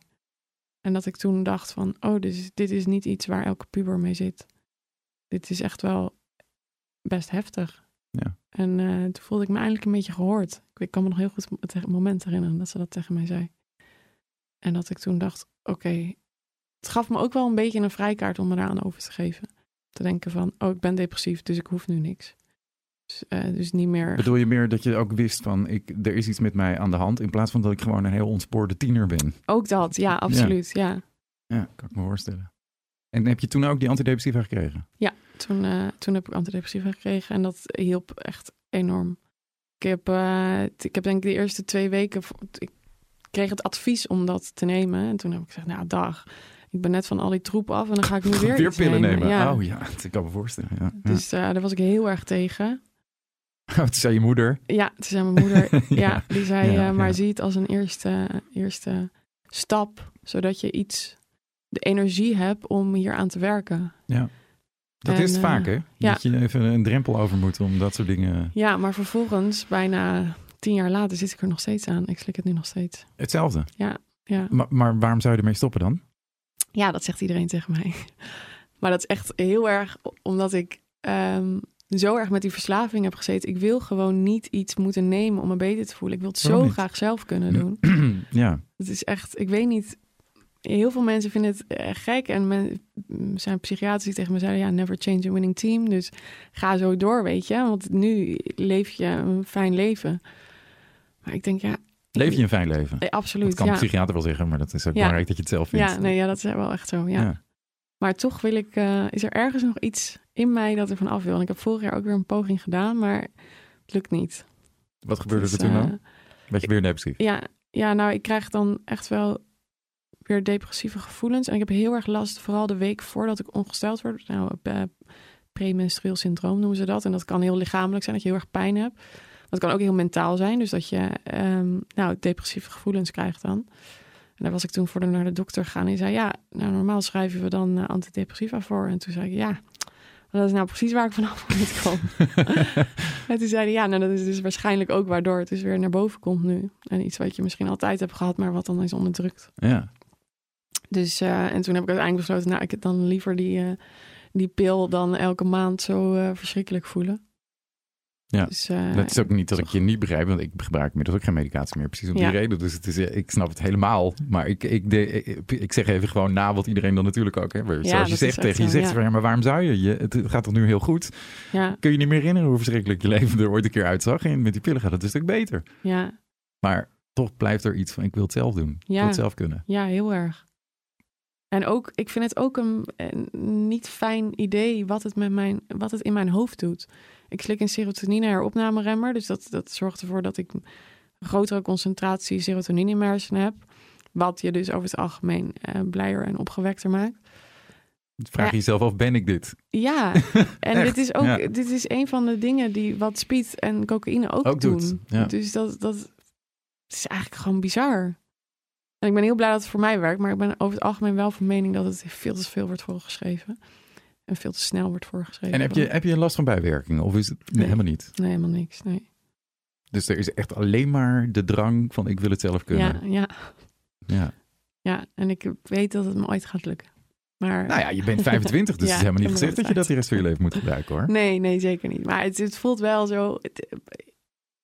En dat ik toen dacht van... oh, dit dit is niet iets waar elke puber mee zit. Dit is echt wel best heftig. Ja. En eh, toen voelde ik me eindelijk een beetje gehoord. Ik, ik kan me nog heel goed het moment herinneren dat ze dat tegen mij zei. En dat ik toen dacht, oké, het gaf me ook wel een beetje een vrijkaart om eraan over te geven. Te denken van, oh, ik ben depressief, dus ik hoef nu niks. Dus, eh, dus niet meer... Bedoel je meer dat je ook wist van, ik, er is iets met mij aan de hand. In plaats van dat ik gewoon een heel ontspoorde tiener ben. Ook dat, ja, absoluut, ja. Ja, kan ik me voorstellen. En heb je toen ook die antidepressiva gekregen? Toen, eh, toen heb ik antidepressiva gekregen en dat hielp echt enorm. Ik heb, eh, ik heb denk ik de eerste twee weken... Ik kreeg het advies om dat te nemen. En toen heb ik gezegd, nou, dag. Ik ben net van al die troep af en dan ga ik nu [LAUGHS] weer, Weer pillen nemen. Ja. Oh ja, ik kan me voorstellen. Ja. Dus eh, daar was ik heel erg tegen. ja. [LAUGHS] Toen zei je moeder. Ja, toen zei mijn moeder, [LAUGHS] ja, Ja, die zei, ja, maar zie het als een eerste, eerste stap, zodat je iets, de energie hebt om hier aan te werken. Ja. Dat En, is het eh, vaak, hè? ja. Dat je even een drempel over moet om dat soort dingen... Ja, maar vervolgens, bijna tien jaar later, zit ik er nog steeds aan. Ik slik het nu nog steeds. Hetzelfde. Ja, Maar, maar waarom zou je ermee stoppen dan? ja dat zegt iedereen tegen mij. [LAUGHS] Maar dat is echt heel erg omdat ik ehm, zo erg met die verslaving heb gezeten. Ik wil gewoon niet iets moeten nemen om me beter te voelen. Ik wil het Waarom zo niet? graag zelf kunnen doen. [CLEARS THROAT] ja. Het is echt, ik weet niet. Heel veel mensen vinden het eh, gek. En men, m, zijn psychiaters die tegen me zeiden: ja, never change a winning team. Dus ga zo door, weet je. Want nu leef je een fijn leven. Maar ik denk, ja. Leef je een fijn leven? Eh, absoluut. Dat kan een ja. psychiater wel zeggen, maar dat is ook Ja. belangrijk dat je het zelf vindt. ja, nee, ja, dat is wel echt zo. Ja. Ja. Maar toch wil ik, eh, is er ergens nog iets in mij dat er van af wil. En ik heb vorig jaar ook weer een poging gedaan, maar het lukt niet. Wat gebeurde Dus, er toen eh, dan? Werd je weer depressief? Ja, ja, nou, ik krijg dan echt wel weer depressieve gevoelens. En ik heb heel erg last, vooral de week voordat ik ongesteld word. Nou, eh, premenstrueel syndroom noemen ze dat. En dat kan heel lichamelijk zijn, dat je heel erg pijn hebt. Het kan ook heel mentaal zijn. Dus dat je ehm, nou, depressieve gevoelens krijgt dan. En daar was ik toen voor de, naar de dokter gegaan. En zei, ja, nou, normaal schrijven we dan eh, antidepressiva voor. En toen zei ik, ja, dat is nou precies waar ik vanaf [LAUGHS] moet komen. [LAUGHS] en toen zei hij, ja, nou, dat is dus waarschijnlijk ook waardoor het dus weer naar boven komt nu. En iets wat je misschien altijd hebt gehad, maar wat dan is onderdrukt. Ja. Dus, eh, en toen heb ik uiteindelijk besloten, nou, ik heb dan liever die, eh, die pil dan elke maand zo eh, verschrikkelijk voelen. Ja, Dus, dat is ook niet dat ik je niet begrijp, want ik gebruik inmiddels ook geen medicatie meer. Precies om Ja. die reden. Dus het is, ik snap het helemaal. Maar ik, ik, de, ik, ik zeg even gewoon na wat iedereen dan natuurlijk ook. Hè. Zoals Ja, je zegt tegen je zegt ja. van ja, maar waarom zou je? je? Het gaat toch nu heel goed? Ja, Kun je niet meer herinneren hoe verschrikkelijk je leven er ooit een keer uitzag? En met die pillen gaat het een stuk beter. ja, Maar toch blijft er iets van ik wil het zelf doen. Ik wil het zelf kunnen. ja, heel erg. En ook, ik vind het ook een, een niet fijn idee wat het, met mijn, wat het in mijn hoofd doet. Ik slik een serotonine heropnameremmer. Dus dat, dat zorgt ervoor dat ik een grotere concentratie serotonine in mijn hersenen heb. Wat je dus over het algemeen eh, blijer en opgewekter maakt. Vraag je Ja. jezelf af, ben ik dit? Ja, [LAUGHS] en dit is ook ja. dit is een van de dingen die wat speed en cocaïne ook, Ook doen. doet, ja. Dus dat, dat is eigenlijk gewoon bizar. En ik ben heel blij dat het voor mij werkt, maar ik ben over het algemeen wel van mening dat het veel te veel wordt voorgeschreven. En veel te snel wordt voorgeschreven. En heb je, heb je last van bijwerkingen? Of is het nee, Nee. helemaal niet? Nee, helemaal niks. Nee. Dus er is echt alleen maar de drang van ik wil het zelf kunnen. Ja, ja, Ja. ja, en ik weet dat het me ooit gaat lukken. Maar Nou ja, je bent 25, dus [LAUGHS] Ja, het is helemaal niet gezegd dat je dat de rest van je leven moet [LAUGHS] gebruiken hoor. nee, nee, zeker niet. Maar het, het voelt wel zo. het-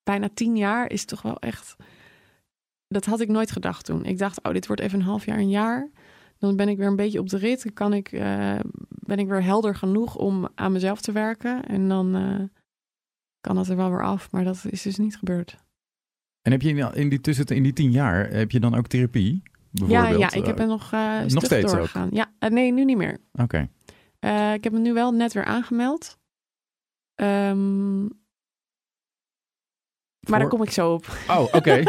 bijna tien jaar is toch wel echt. Dat had ik nooit gedacht toen. Ik dacht, oh, dit wordt even een half jaar, een jaar. Dan ben ik weer een beetje op de rit. Kan ik, eh, ben ik weer helder genoeg om aan mezelf te werken. En dan eh, kan dat er wel weer af. Maar dat is dus niet gebeurd. En heb je in, in die, tussen, in die tien jaar, heb je dan ook therapie? Ja, Bijvoorbeeld? ja, ik heb er nog, eh nog steeds ook? doorgegaan. Ja, nee, nu niet meer. Oké. Ik heb me nu wel net weer aangemeld. Ehm, maar daar kom ik zo op. Oh, oké.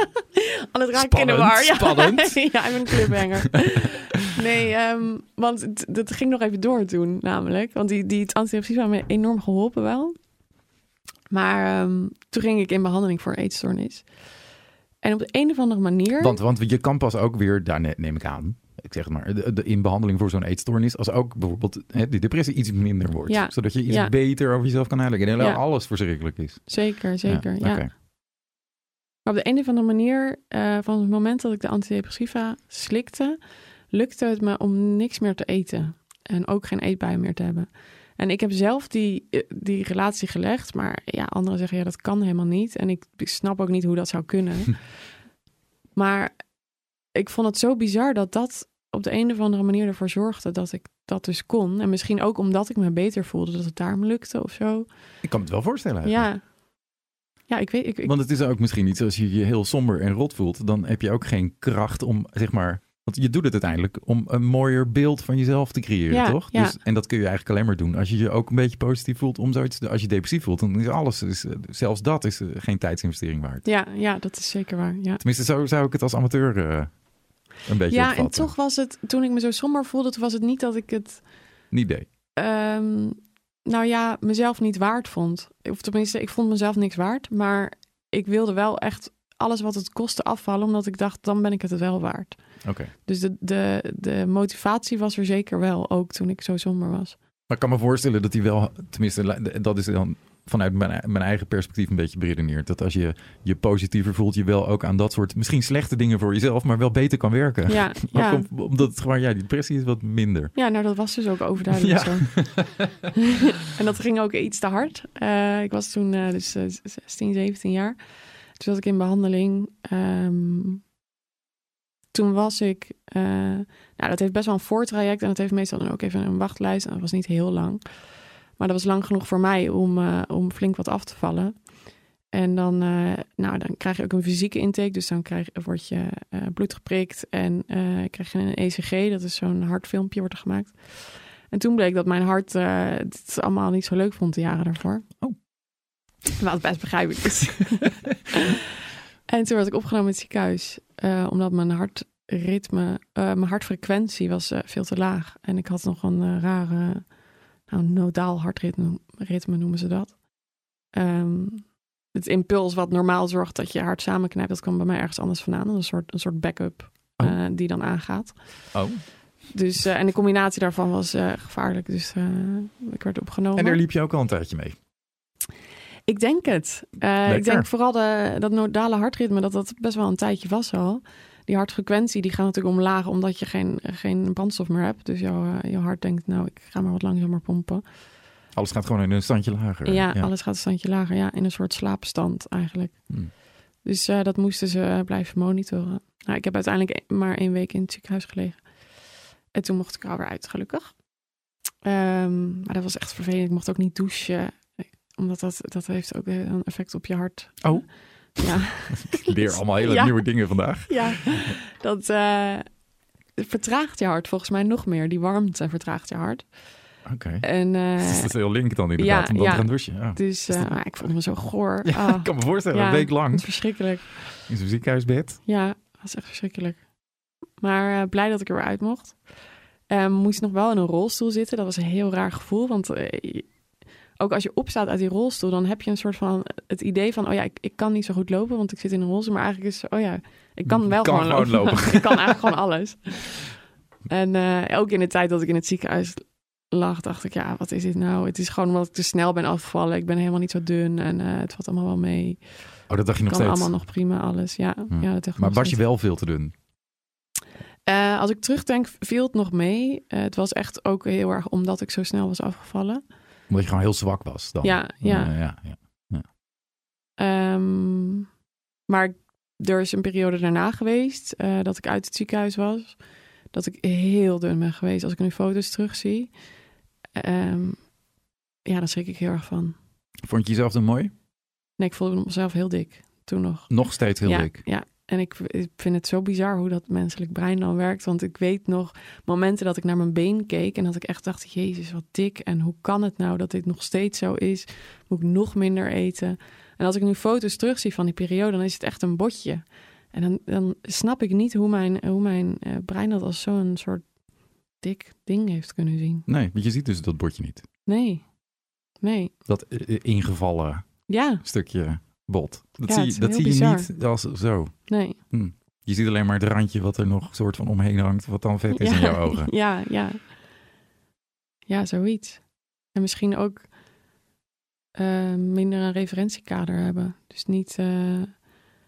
Anders raak ik in de war. Ja. spannend. [LAUGHS] ja, ik ben een clubhanger. [LAUGHS] nee, ehm, want dat ging nog even door toen namelijk. Want die, die antidepressiva hebben me enorm geholpen wel. Maar ehm, toen ging ik in behandeling voor eetstoornis. En op de een of andere manier... want, want je kan pas ook weer, daar ne- neem ik aan, ik zeg het maar, de, de, in behandeling voor zo'n eetstoornis, als ook bijvoorbeeld hè, die depressie iets minder wordt. Ja. Zodat je iets Ja. beter over jezelf kan nadenken. En Ja. alles verschrikkelijk is. Zeker, zeker, ja. Maar op de een of andere manier, eh, van het moment dat ik de antidepressiva slikte, lukte het me om niks meer te eten. En ook geen eetbuien meer te hebben. En ik heb zelf die, eh, die relatie gelegd, maar ja, anderen zeggen ja, dat kan helemaal niet. En ik, ik snap ook niet hoe dat zou kunnen. [LAUGHS] maar ik vond het zo bizar dat dat op de een of andere manier ervoor zorgde dat ik dat dus kon. En misschien ook omdat ik me beter voelde, dat het daarom lukte of zo. Ik kan het wel voorstellen. eigenlijk. Ja. Ja, ik weet. Ik, ik, Want het is ook misschien iets als je je heel somber en rot voelt, dan heb je ook geen kracht om, zeg maar, want je doet het uiteindelijk om een mooier beeld van jezelf te creëren, Ja, toch? ja. Dus, en dat kun je eigenlijk alleen maar doen als je je ook een beetje positief voelt om zoiets. te- Als je depressief voelt, dan is alles, eh, zelfs dat is eh, geen tijdsinvestering waard. Ja, ja, dat is zeker waar. Ja, Tenminste, zo zou ik het als amateur eh, een beetje ja en toch was het, toen ik me zo somber voelde, toen was het niet dat ik het, Niet idee. ehm, nou ja, mezelf niet waard vond. Of tenminste, ik vond mezelf niks waard, maar ik wilde wel echt alles wat het kostte afvallen, omdat ik dacht, dan ben ik het wel waard. Oké. Dus de, de, de motivatie was er zeker wel, ook toen ik zo somber was. Maar ik kan me voorstellen dat hij wel, tenminste, dat is dan vanuit mijn, mijn eigen perspectief een beetje beredeneerd. Dat als je je positiever voelt, je wel ook aan dat soort misschien slechte dingen voor jezelf, maar wel beter kan werken. Ja, Ook [LAUGHS] ja. om- omdat het gewoon, ja, die depressie is wat minder. Ja, nou dat was dus ook overduidelijk Ja. zo. [LAUGHS] en dat ging ook iets te hard. Eh, ik was toen eh, dus eh, 16, 17 jaar. Toen zat ik in behandeling. Ehm, toen was ik... eh, nou, dat heeft best wel een voortraject. En dat heeft meestal dan ook even een wachtlijst. En dat was niet heel lang. Maar dat was lang genoeg voor mij om, eh, om flink wat af te vallen. En dan, eh, nou, dan krijg je ook een fysieke intake. Dus dan krijg, word je eh, bloed geprikt en krijg je een ECG. Dat is zo'n hartfilmpje wordt er gemaakt. En toen bleek dat mijn hart het allemaal niet zo leuk vond de jaren daarvoor. Oh. Wat best begrijpelijk is. [LAUGHS] en toen werd ik opgenomen in het ziekenhuis. omdat mijn hartritme, mijn hartfrequentie was veel te laag. En ik had nog een rare, nou, nodaal hartritme ritme noemen ze dat. Ehm, het impuls wat normaal zorgt dat je hart samenknijpt, dat kwam bij mij ergens anders vandaan. Een soort, een soort backup Oh. eh, die dan aangaat. Oh. Dus, eh, en de combinatie daarvan was eh, gevaarlijk. Dus ik werd opgenomen. En daar liep je ook al een tijdje mee. Ik denk het. Ik denk vooral de, dat nodale hartritme, dat dat best wel een tijdje was al. Die hartfrequentie die gaat natuurlijk omlaag omdat je geen, geen brandstof meer hebt. Dus jouw, eh, jouw hart denkt, nou, ik ga maar wat langzamer pompen. Alles gaat gewoon in een standje lager. Ja, alles gaat een standje lager. Ja, in een soort slaapstand eigenlijk. Hmm. Dus eh, dat moesten ze eh, blijven monitoren. Nou, ik heb uiteindelijk e- maar één week in het ziekenhuis gelegen. En toen mocht ik er alweer uit, gelukkig. Ehm, maar dat was echt vervelend. Ik mocht ook niet douchen. Omdat dat, dat heeft ook een effect op je hart. Oh. Ja, [LAUGHS] Ik leer allemaal hele Ja. nieuwe dingen vandaag. ja. dat eh, vertraagt je hart volgens mij nog meer. Die warmte vertraagt je hart. Oké. En eh, Dus [LAUGHS] dat is heel link dan inderdaad, ja, om dan ja. te gaan douchen. Ja. dus eh, maar ik vond me zo goor. Ja, Ah, ik kan me voorstellen, een week lang verschrikkelijk. in zo'n ziekenhuisbed. Ja, dat was echt verschrikkelijk. Maar blij dat ik er weer uit mocht. Ehm, moest nog wel in een rolstoel zitten. Dat was een heel raar gevoel. Want ook als je opstaat uit die rolstoel, dan heb je een soort van het idee van, oh ja, ik, ik kan niet zo goed lopen, want ik zit in een rolstoel. Maar eigenlijk is, oh ja, ik kan wel kan gewoon, lopen. [LAUGHS] ik kan eigenlijk gewoon alles. En eh, ook in de tijd dat ik in het ziekenhuis lag, dacht ik, ja, wat is dit nou? Het is gewoon omdat ik te snel ben afgevallen. Ik ben helemaal niet zo dun en eh, het valt allemaal wel mee. Oh, dat dacht je nog kan steeds. allemaal nog prima, alles. Ja, Ja. ja. dat Maar was je wel veel te dun? Eh, als ik terugdenk, viel het nog mee. Het was echt ook heel erg omdat ik zo snel was afgevallen. Omdat je gewoon heel zwak was dan? Ja, ja. Eh, ja, ja. Ehm, maar er is een periode daarna geweest eh, dat ik uit het ziekenhuis was. Dat ik heel dun ben geweest. Als ik nu foto's terugzie. Ehm ja, daar schrik ik heel erg van. Vond je jezelf dan mooi? Nee, ik voelde mezelf heel dik toen nog. Nog steeds heel ja, dik. Ja, en ik, ik vind het zo bizar hoe dat menselijk brein dan werkt. Want ik weet nog momenten dat ik naar mijn been keek en dat ik echt dacht: Jezus, wat dik. En hoe kan het nou dat dit nog steeds zo is? Moet ik nog minder eten? En als ik nu foto's terugzie van die periode, dan is het echt een botje. En dan, dan snap ik niet hoe mijn, hoe mijn eh, brein dat als zo'n soort dik ding heeft kunnen zien. Nee, want je ziet dus dat bordje niet. Nee, nee. Dat eh, ingevallen Ja, stukje bot. Dat Ja, zie, het je- dat zie je niet als zo. nee. Je ziet alleen maar het randje wat er nog soort van omheen hangt, wat dan vet is in jouw ogen. [LAUGHS] Ja, ja. Ja, zoiets. En misschien ook eh, minder een referentiekader hebben. Dus niet... eh,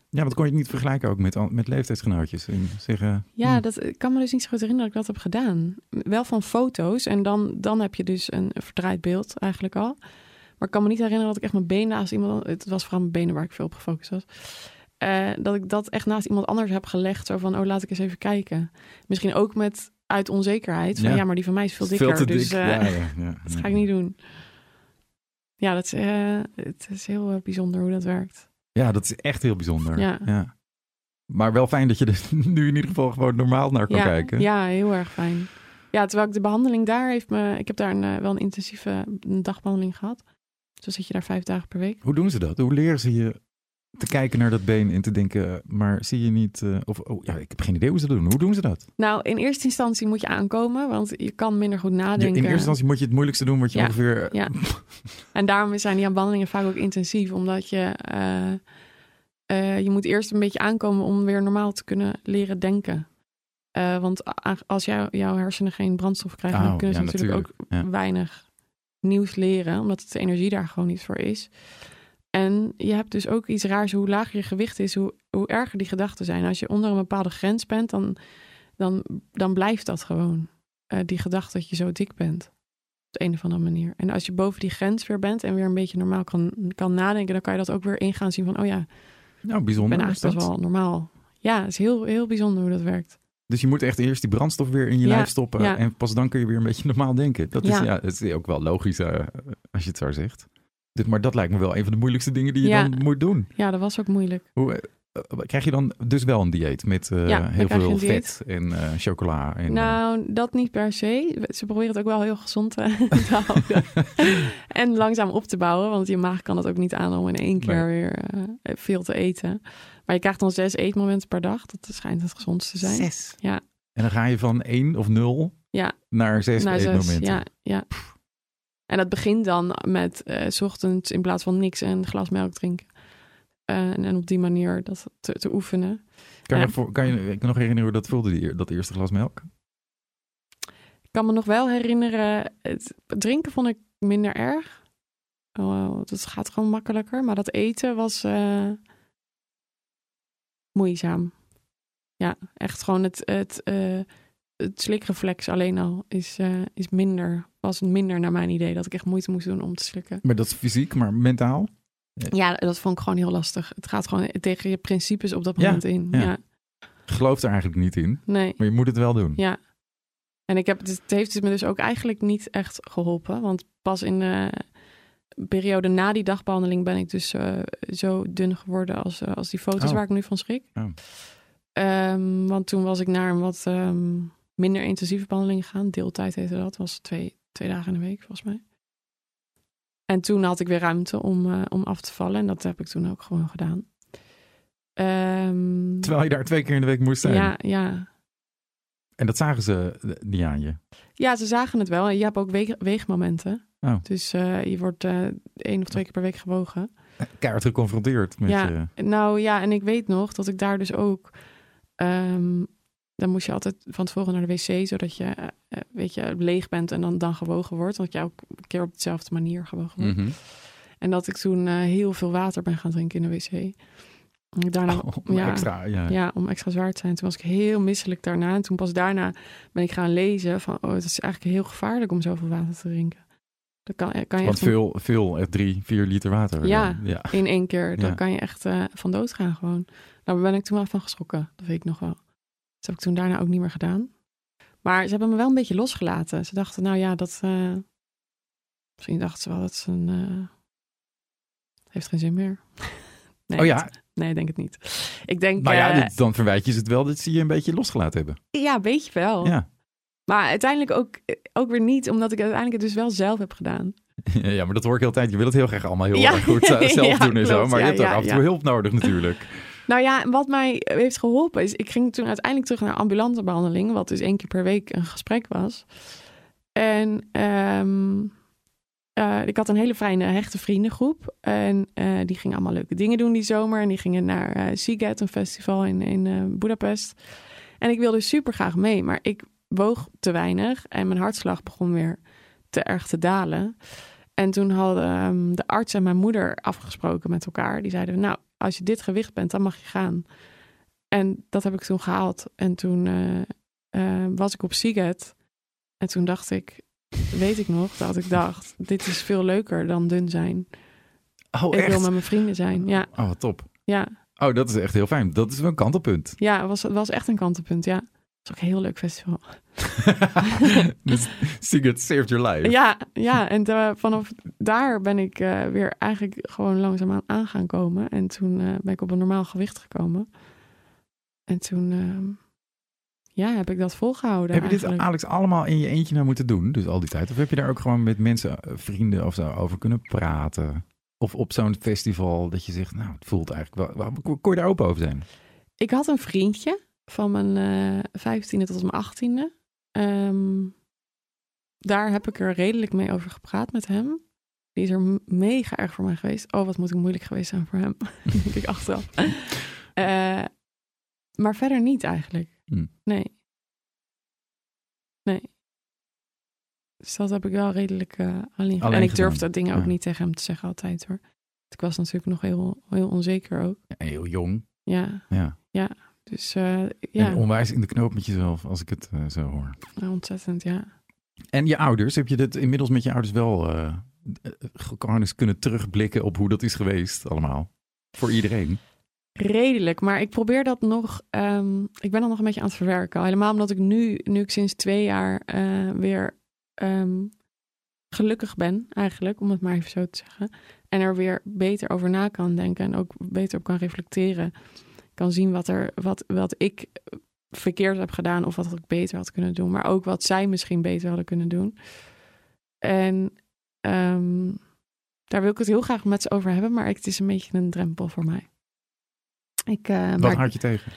Ja, dat kon je niet vergelijken ook met, met leeftijdsgenootjes. En zeggen, Ja, hm, dat ik kan me dus niet zo goed herinneren dat ik dat heb gedaan. Wel van foto's en dan, dan heb je dus een verdraaid beeld eigenlijk al. Maar ik kan me niet herinneren dat ik echt mijn been naast iemand... Het was vooral mijn benen waar ik veel op gefocust was. Eh, dat ik dat echt naast iemand anders heb gelegd. Zo van, oh, laat ik eens even kijken. Misschien ook met uit onzekerheid. Van, Ja. ja. maar die van mij is veel veel dikker. te dus dik. eh, ja, ja, ja. [LAUGHS] dat ga ik niet doen. Ja, dat is, eh, het is heel bijzonder hoe dat werkt. Ja, dat is echt heel bijzonder. Ja. Maar wel fijn dat je er [LAUGHS] nu in ieder geval gewoon normaal naar kan kijken. ja, heel erg fijn. Ja, terwijl ik de behandeling daar heeft me... Ik heb daar een, wel een intensieve dagbehandeling gehad. Dus dan zit je daar vijf dagen per week. Hoe doen ze dat? Hoe leren ze je te kijken naar dat been en te denken, maar zie je niet... eh, of, oh, ja, ik heb geen idee hoe ze dat doen. Hoe doen ze dat? Nou, in eerste instantie moet je aankomen, want je kan minder goed nadenken. in eerste instantie moet je het moeilijkste doen wat je Ja, ongeveer... ja. [LAUGHS] En daarom zijn die behandelingen vaak ook intensief, omdat je... eh, eh, je moet eerst een beetje aankomen om weer normaal te kunnen leren denken. Eh, want als jou, jouw hersenen geen brandstof krijgen, Oh, dan kunnen ze ja, natuurlijk ook natuurlijk. Weinig nieuws leren, omdat de energie daar gewoon niet voor is. En je hebt dus ook iets raars, hoe lager je gewicht is, hoe, hoe erger die gedachten zijn. Als je onder een bepaalde grens bent, dan, dan, dan blijft dat gewoon. Eh, die gedachte dat je zo dik bent. Op de een of andere manier. En als je boven die grens weer bent en weer een beetje normaal kan, kan nadenken, dan kan je dat ook weer ingaan zien van, oh ja, Nou, ik bijzonder ben is eigenlijk best wel normaal. Ja, het is heel, heel bijzonder hoe dat werkt. Dus je moet echt eerst die brandstof weer in je Ja, lijf stoppen. ja. En pas dan kun je weer een beetje [LAUGHS] normaal denken. Dat is, ja. Ja. het is ook wel logisch eh, als je het zo zegt. Dus, maar dat lijkt me wel een van de moeilijkste dingen die je dan moet doen. Ja, dat was ook moeilijk. Hoe, eh, eh, krijg je dan dus wel een dieet met heel veel vet en chocola? En, nou, dat niet per se. Ze proberen het ook wel heel gezond [LAUGHS] te, [LAUGHS] houden. en langzaam op te bouwen, want je maag kan het ook niet aan om in één keer weer veel te eten. Maar je krijgt dan zes eetmomenten per dag. Dat schijnt het gezondste te zijn. Zes? Ja. En dan ga je van één of nul Ja. naar zes Na zes, eetmomenten. ja, ja. En dat begint dan met eh, s ochtends in plaats van niks een glas melk drinken. Eh, en, en op die manier dat te, te oefenen. Kan, je voor, kan je ik kan nog herinneren hoe dat voelde, die, dat eerste glas melk? Ik kan me nog wel herinneren, het drinken vond ik minder erg. Oh, dat gaat gewoon makkelijker. Maar dat eten was eh, moeizaam. Ja, echt gewoon het, het, eh, het slikreflex alleen al is, eh, is minder. Was minder naar mijn idee. Dat ik echt moeite moest doen om te slikken. Maar dat is fysiek, maar mentaal? Ja, dat vond ik gewoon heel lastig. Het gaat gewoon tegen je principes op dat Ja, moment in. ja. Gelooft er eigenlijk niet in, nee. maar je moet het wel doen. Ja. En ik heb, het heeft me dus ook eigenlijk niet echt geholpen. Want pas in de periode na die dagbehandeling ben ik dus eh, zo dun geworden als, eh, als die foto's Oh. waar ik nu van schrik. Oh. Ehm, want toen was ik naar een wat ehm, minder intensieve behandeling gegaan. Deeltijd heette dat. was twee, twee dagen in de week volgens mij. En toen had ik weer ruimte om, eh, om af te vallen. En dat heb ik toen ook gewoon gedaan. Ehm, Terwijl je daar twee keer in de week moest zijn. ja, ja, En dat zagen ze niet aan je. Ja, ze zagen het wel. En je hebt ook weeg- weegmomenten. Oh. Dus eh, je wordt eh één of twee keer per week gewogen. Keihard geconfronteerd met Ja. je... Nou ja, en ik weet nog dat ik daar dus ook. ehm, dan moest je altijd van tevoren naar de wc, zodat je, eh, eh, weet je, leeg bent en dan, dan gewogen wordt. Want je ook een keer op dezelfde manier gewogen wordt. Mhm. En dat ik toen eh, heel veel water ben gaan drinken in de wc. Daarna, [LAUGHS] Oh, ja, extra, ja. ja, om extra zwaar te zijn. Toen was ik heel misselijk daarna. En toen pas daarna ben ik gaan lezen van, oh, het is eigenlijk heel gevaarlijk om zoveel water te drinken. Dat kan, kan je Want echt veel, veel, echt drie, vier liter water. Ja. ja. in één keer. Dan Ja. kan je echt eh, van dood gaan gewoon. Nou, daar ben ik toen wel van geschrokken. Dat weet ik nog wel. Dat heb ik toen daarna ook niet meer gedaan. Maar ze hebben me wel een beetje losgelaten. Ze dachten, nou ja, dat... eh, Misschien dachten ze wel dat ze een... eh, heeft geen zin meer. [LAUGHS] nee, Oh ja, dat- nee, denk het niet. Ik denk... nou ja, eh, dit- dan verwijt je ze het wel dat ze je een beetje losgelaten hebben. ja, een beetje wel. Ja. Maar uiteindelijk ook, ook weer niet, omdat ik uiteindelijk het dus wel zelf heb gedaan. [LAUGHS] ja, maar dat hoor ik heel tijd. Je wil het heel graag allemaal heel Ja. erg goed eh, [LAUGHS] zelf Ja, doen en zo. Maar je hebt ook af en toe hulp nodig natuurlijk. [LAUGHS] Nou ja, en wat mij heeft geholpen is, ik ging toen uiteindelijk terug naar ambulante behandeling, wat dus één keer per week een gesprek was. En ehm, eh, ik had een hele fijne, hechte vriendengroep. En eh, die gingen allemaal leuke dingen doen die zomer. En die gingen naar eh Seagate, een festival in, in Budapest. En ik wilde super graag mee, maar ik woog te weinig. En mijn hartslag begon weer te erg te dalen. En toen hadden ehm, de arts en mijn moeder afgesproken met elkaar. Die zeiden, nou, als je dit gewicht bent, dan mag je gaan. En dat heb ik toen gehaald. En toen eh, eh, was ik op Seagate. En toen dacht ik, weet ik nog, dat ik dacht, dit is veel leuker dan dun zijn. Oh, Ik wil met mijn vrienden zijn. Ja, Oh, wat top. ja, Oh, dat is echt heel fijn. Dat is wel een kantelpunt. ja, het was, het was echt een kantelpunt, ja. Het was ook een heel leuk festival. [LAUGHS] dus Sigurd saved your life. Ja, ja en vanaf daar ben ik eh, weer eigenlijk gewoon langzaamaan aan gaan komen. En toen eh, ben ik op een normaal gewicht gekomen. En toen ehm, ja, heb ik dat volgehouden Heb je dit. Alex, allemaal in je eentje nou moeten doen? Dus al die tijd? Of heb je daar ook gewoon met mensen, eh, vrienden of zo over kunnen praten? Of op zo'n festival dat je zegt, nou, het voelt eigenlijk wel... wel- Kon je daar open over zijn? Ik had een vriendje van mijn vijftiende tot mijn achttiende. Ehm, daar heb ik er redelijk mee over gepraat met hem. Die is er mega erg voor mij geweest. Oh, wat moet ik moeilijk geweest zijn voor hem. [LAUGHS] denk ik achteraf. [LAUGHS] Eh, maar verder niet eigenlijk. Hm. Nee. Nee. Dus dat heb ik wel redelijk eh, alleen, Alleen En ik gedaan. durfde dingen ook Ja. niet tegen hem te zeggen altijd hoor. Ik was natuurlijk nog heel, heel onzeker ook. Ja, heel jong. Ja, Ja. Dus eh, ja, En onwijs in de knoop met jezelf, als ik het eh, zo hoor. Nou, ontzettend, ja. En je ouders, heb je dit inmiddels met je ouders wel eens kunnen terugblikken op hoe dat is geweest allemaal? Voor iedereen. Redelijk, maar ik probeer dat nog. ehm, ik ben dat nog een beetje aan het verwerken. Helemaal omdat ik nu, nu ik sinds twee jaar weer ehm, gelukkig ben, eigenlijk, om het maar even zo te zeggen. En er weer beter over na kan denken en ook beter op kan reflecteren. Kan zien wat, er, wat, wat ik verkeerd heb gedaan of wat ik beter had kunnen doen. Maar ook wat zij misschien beter hadden kunnen doen. En ehm, daar wil ik het heel graag met ze over hebben, maar het is een beetje een drempel voor mij. Ik, eh, Wat merk, houd je tegen?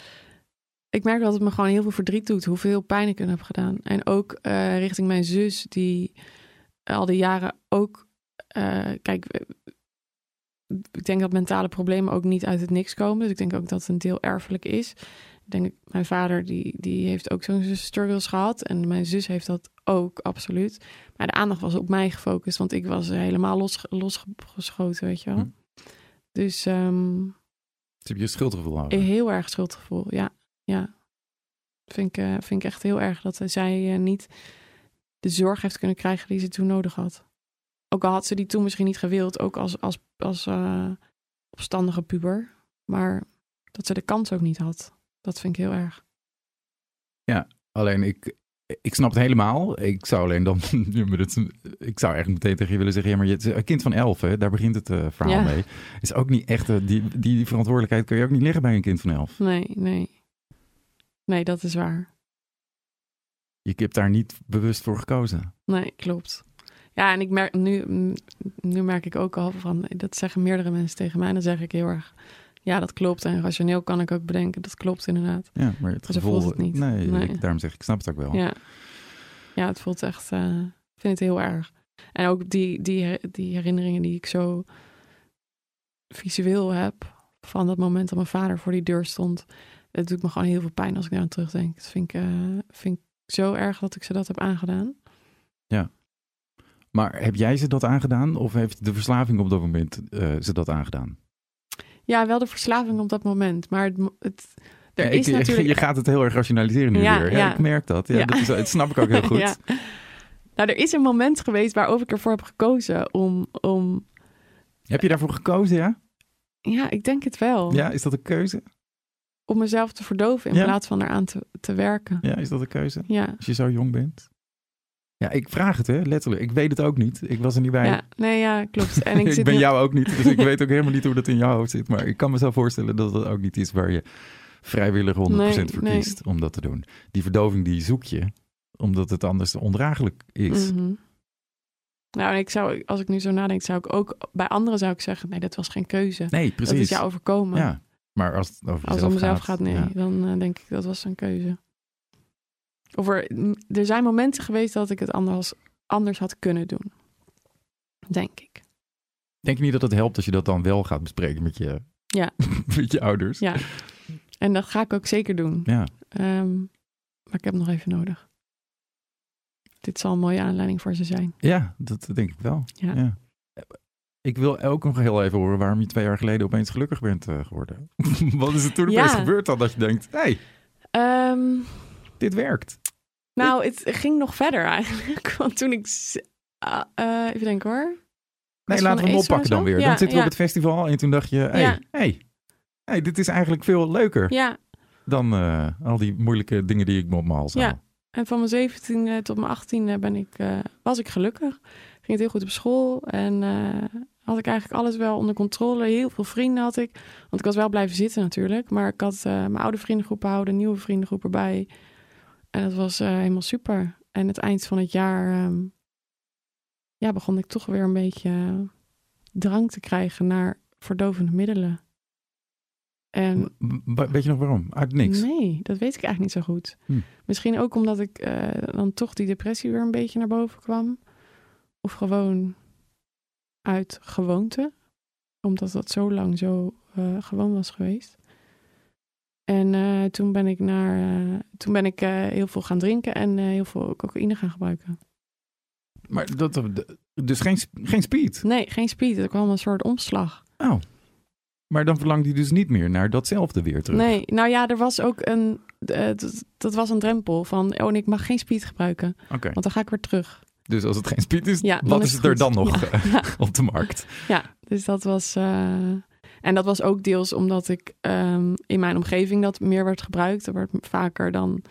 ik merk dat het me gewoon heel veel verdriet doet, hoeveel pijn ik hun heb gedaan. En ook eh, richting mijn zus, die al die jaren ook. eh, kijk, eh, ik denk dat mentale problemen ook niet uit het niks komen. Dus ik denk ook dat het een deel erfelijk is. Ik denk, mijn vader die, die heeft ook zo'n struggles gehad. En mijn zus heeft dat ook, absoluut. Maar de aandacht was op mij gefocust, want ik was helemaal los, losgeschoten, weet je wel. Hm. Dus ehm, Dus heb je een schuldgevoel over? heel erg schuldgevoel, ja. ja. Vind ik, eh, vind ik echt heel erg dat zij eh, niet de zorg heeft kunnen krijgen die ze toen nodig had. Ook al had ze die toen misschien niet gewild, ook als, als, als eh, opstandige puber. Maar dat ze de kans ook niet had. Dat vind ik heel erg. Alleen ik, ik snap het helemaal. Ik zou alleen dan. [LAUGHS] ja, ik zou echt meteen tegen je willen zeggen: ja, maar je is een kind van elf, hè, daar begint het eh, verhaal Ja. mee. Is ook niet echt. eh, die, die, die verantwoordelijkheid kun je ook niet leggen bij een kind van elf. Nee, nee. Nee, dat is waar. Je hebt daar niet bewust voor gekozen. Nee, klopt. Ja, en ik merk nu, nu merk ik ook al van, dat zeggen meerdere mensen tegen mij. En dan zeg ik heel erg, ja, dat klopt. En rationeel kan ik ook bedenken, dat klopt inderdaad. Ja, maar het gevoel. voelt het niet. Nee, Nee. Ik, daarom zeg ik, ik snap het ook wel. Ja, ja het voelt echt, eh, vind het heel erg. En ook die, die, die herinneringen die ik zo visueel heb van dat moment dat mijn vader voor die deur stond. Het doet me gewoon heel veel pijn als ik daar aan terugdenk. Dat vind ik, uh, vind ik zo erg dat ik ze dat heb aangedaan. Ja. Maar heb jij ze dat aangedaan of heeft de verslaving op dat moment uh, ze dat aangedaan? Ja, wel de verslaving op dat moment. Maar het, het er ja, is ik, [LAUGHS] natuurlijk... Je gaat het heel erg rationaliseren nu Ja, weer. Ja, ja. ik merk dat. Ja. Dat, is, dat snap ik ook heel [LAUGHS] goed. Nou, er is een moment geweest waarop ik ervoor heb gekozen om... om Heb je daarvoor gekozen, ja? ja, ik denk het wel. Ja, is dat een keuze? Om mezelf te verdoven in plaats van eraan te, te werken. Ja, is dat een keuze? Ja. Als je zo jong bent? Ja, ik vraag het, hè, letterlijk. Ik weet het ook niet. Ik was er niet bij. Ja, nee, ja, klopt. En [LAUGHS] ik, ik zit ben nu- jou ook niet, dus ik [LAUGHS] weet ook helemaal niet hoe dat in jouw hoofd zit. Maar ik kan me zo voorstellen dat het ook niet is waar je vrijwillig 100% Nee, voor nee. kiest om dat te doen. Die verdoving die zoek je, omdat het anders ondraaglijk is. Mhm. Nou, en ik zou, als ik nu zo nadenk, zou ik ook bij anderen zou ik zeggen: nee, dat was geen keuze. Nee, Dat is precies. jou overkomen. Ja, maar als het over Als het om mezelf gaat, nee, ja. dan eh, denk ik dat was een keuze. Of er, er zijn momenten geweest dat ik het anders, anders had kunnen doen. Denk ik. Denk je niet dat het helpt als je dat dan wel gaat bespreken met je, Ja. [LAUGHS] met je ouders? Ja. En dat ga ik ook zeker doen. Ja. Ehm, maar ik heb nog even nodig. Dit zal een mooie aanleiding voor ze zijn. Ja, dat denk ik wel. Ja. Ik wil ook nog heel even horen waarom je twee jaar geleden opeens gelukkig bent eh, geworden. [LAUGHS] Wat is er toen Ja. opeens gebeurd dan dat je denkt, hé, hey, Ehm, dit werkt. Nou, het ging nog verder eigenlijk. [LAUGHS] Want toen ik... ah, eh, even denken hoor. Nee, laten we hem oppakken dan weer. Ja, dan zitten we ja. op het festival en toen dacht je, hé, hey, Ja. hey, hey, dit is eigenlijk veel leuker Ja, dan eh, al die moeilijke dingen die ik op mijn hals. En van mijn 17 tot mijn 18 ben ik, eh, was ik gelukkig. Ging het heel goed op school. En had ik eigenlijk alles wel onder controle. Heel veel vrienden had ik. Want ik was wel blijven zitten natuurlijk. Maar ik had mijn oude vriendengroep houden, nieuwe vriendengroep erbij. En dat was eh, helemaal super. En het eind van het jaar ehm, ja, begon ik toch weer een beetje drang te krijgen naar verdovende middelen. En Weet je nog waarom? Uit niks. Nee, dat weet ik eigenlijk niet zo goed. Hm. Misschien ook omdat ik eh, dan toch die depressie weer een beetje naar boven kwam. Of gewoon uit gewoonte. Omdat dat zo lang zo eh, gewoon was geweest. Eh, toen ben ik, naar, eh, toen ben ik eh, heel veel gaan drinken en heel veel cocaïne gaan gebruiken. Maar dat, dus geen, geen speed. Nee, geen speed. Er kwam een soort omslag. Oh. Maar dan verlangt hij dus niet meer naar datzelfde weer terug. Nee, nou ja, er was ook een. dat, dat was een drempel van. Oh, en ik mag geen speed gebruiken. Oké. Want dan ga ik weer terug. Dus als het geen speed is, Ja, wat is het het er dan nog Ja. [LAUGHS] op de markt? Ja, dus dat was. En dat was ook deels omdat ik ehm, in mijn omgeving dat meer werd gebruikt. Er werd vaker dan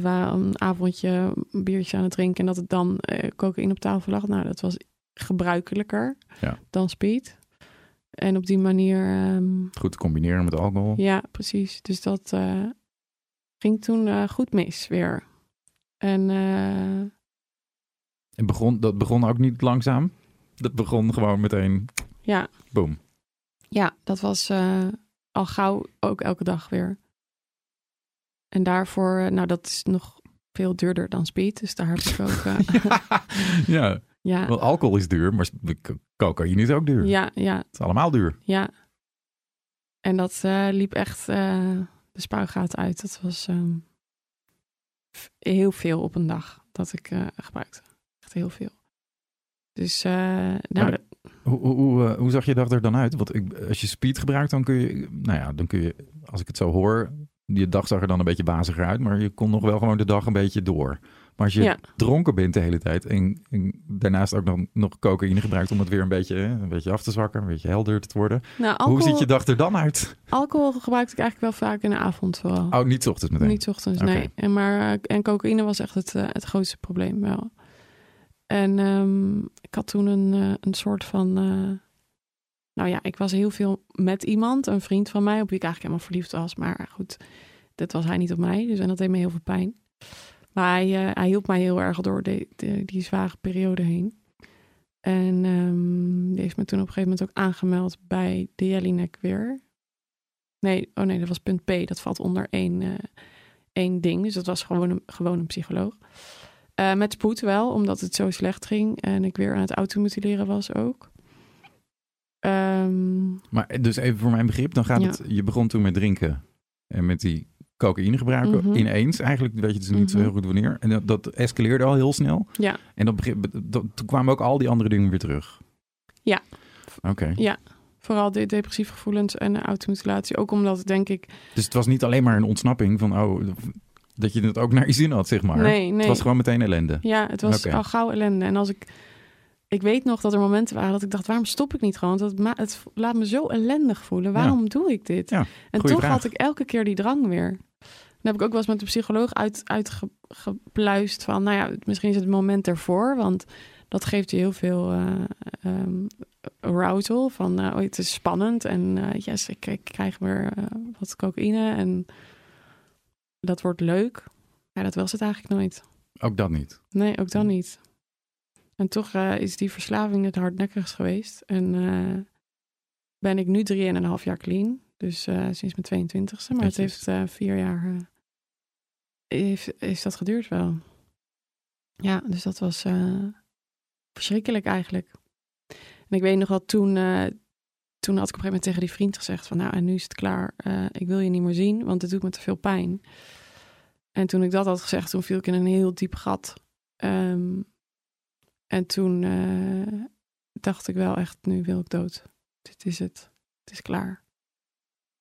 waar een avondje een biertje aan het drinken en dat het dan eh cocaïne op tafel lag. Nou, dat was gebruikelijker Ja. dan speed. En op die manier, ehm, Goed te combineren met alcohol. ja, precies. Dus dat eh, ging toen goed mis weer. En En begon, dat begon ook niet langzaam. Dat begon gewoon meteen, ja, boom. Ja, dat was eh, al gauw ook elke dag weer. En daarvoor, eh, nou dat is nog veel duurder dan speed. Dus daar heb ik ook... eh, [LAUGHS] ja, ja, want alcohol is duur, maar cocaïne is ook duur. ja, ja, Het is allemaal duur. ja. En dat liep echt de spuigaat uit. Dat was ehm, heel veel op een dag dat ik gebruikte. Echt heel veel. Dus, eh, nou, Maar- Hoe, hoe, hoe, eh, hoe zag je dag er dan uit? Want ik, als je speed gebruikt, dan kun je, nou ja, dan kun je, als ik het zo hoor, je dag zag er dan een beetje baziger uit, maar je kon nog wel gewoon de dag een beetje door. Maar als je Ja. dronken bent de hele tijd en, en daarnaast ook nog, nog cocaïne gebruikt om het weer een beetje, hè, een beetje af te zwakken, een beetje helder te worden. nou, Hoe ziet je dag er dan uit? alcohol gebruikte ik eigenlijk wel vaak in de avond vooral. Oh, niet ochtends meteen. Niet ochtends, nee. En, maar, eh, en cocaïne was echt het, eh, het grootste probleem wel. En ehm, ik had toen een, eh, een soort van... eh, nou ja, ik was heel veel met iemand, een vriend van mij... op wie ik eigenlijk helemaal verliefd was. Maar goed, dat was hij niet op mij. Dus en dat deed me heel veel pijn. Maar hij, eh, hij hielp mij heel erg door de, de- die zware periode heen. En ehm, die heeft me toen op een gegeven moment ook aangemeld bij de Jellinek weer. Nee, oh nee, dat was punt P. Dat valt onder één, één ding. Dus dat was gewoon een, gewoon een psycholoog. Eh, met spoed wel, omdat het zo slecht ging en ik weer aan het automutileren was ook. Ehm, Maar dus even voor mijn begrip, dan gaat Ja. het... Je begon toen met drinken en met die cocaïne gebruiken Mhm. ineens. Eigenlijk weet je dus niet zo Mhm. heel goed wanneer. En dat, dat escaleerde al heel snel. ja, En dat dat, toen kwamen ook al die andere dingen weer terug. Ja. Oké. vooral de depressieve gevoelens en de automutilatie. Ook omdat, denk ik... Dus het was niet alleen maar een ontsnapping van... Oh, dat je het ook naar je zin had, zeg maar. nee, nee. Het was gewoon meteen ellende. Ja, het was al gauw ellende. En als ik... Ik weet nog dat er momenten waren dat ik dacht, waarom stop ik niet gewoon? Want het, ma- het laat me zo ellendig voelen. Waarom doe ik dit? Ja, en toch vraag. had ik elke keer die drang weer. Dan heb ik ook wel eens met de psycholoog uit, uitgepluist van, nou ja, misschien is het moment ervoor. Want dat geeft je heel veel ehm, arousal. Van, oh, het is spannend en eh, yes, ik, ik krijg weer eh, wat cocaïne en dat wordt leuk. Ja, dat was het eigenlijk nooit. Ook dat niet. Nee, ook dan niet. En toch eh, is die verslaving het hardnekkigst geweest. En eh, ben ik nu drieënhalf jaar clean. Dus eh, sinds mijn 22e. Maar het heeft vier jaar... heeft, is dat geduurd wel. Ja, dus dat was verschrikkelijk eigenlijk. En ik weet nog wel toen... toen had ik op een gegeven moment tegen die vriend gezegd van... nou, en nu is het klaar. Eh, ik wil je niet meer zien, want het doet me te veel pijn. En toen ik dat had gezegd, toen viel ik in een heel diep gat. Ehm, en toen eh, dacht ik wel echt, nu wil ik dood. Dit is het. Het is klaar.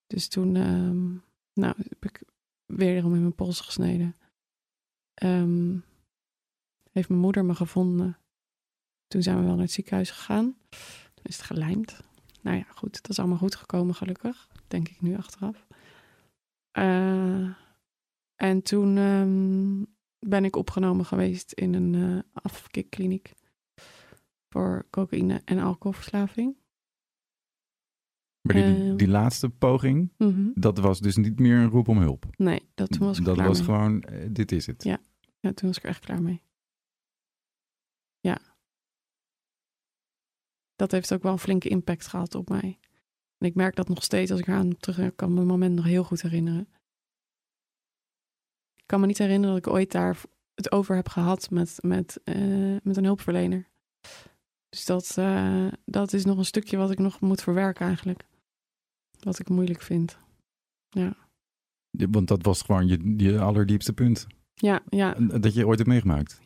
Dus toen ehm, nou, heb ik weer om in mijn pols gesneden. Ehm, heeft mijn moeder me gevonden. Toen zijn we wel naar het ziekenhuis gegaan. Toen is het gelijmd. Nou ja, goed. Dat is allemaal goed gekomen, gelukkig. Denk ik nu achteraf. Eh, en toen ehm, ben ik opgenomen geweest in een eh afkikkliniek. Voor cocaïne en alcoholverslaving. Maar die, Eh. die laatste poging, Mhm. dat was dus niet meer een roep om hulp. Nee, dat, toen was ik dat klaar was mee. gewoon, dit is het. Ja. Ja, toen was ik er echt klaar mee. Ja. Dat heeft ook wel een flinke impact gehad op mij. En ik merk dat nog steeds als ik eraan terug kan me het moment nog heel goed herinneren. Ik kan me niet herinneren dat ik ooit daar het over heb gehad met, met, eh, met een hulpverlener. Dus dat, eh, dat is nog een stukje wat ik nog moet verwerken eigenlijk. Wat ik moeilijk vind. Ja, Want dat was gewoon je, je allerdiepste punt. Ja, ja. eh, Dat je ooit hebt meegemaakt.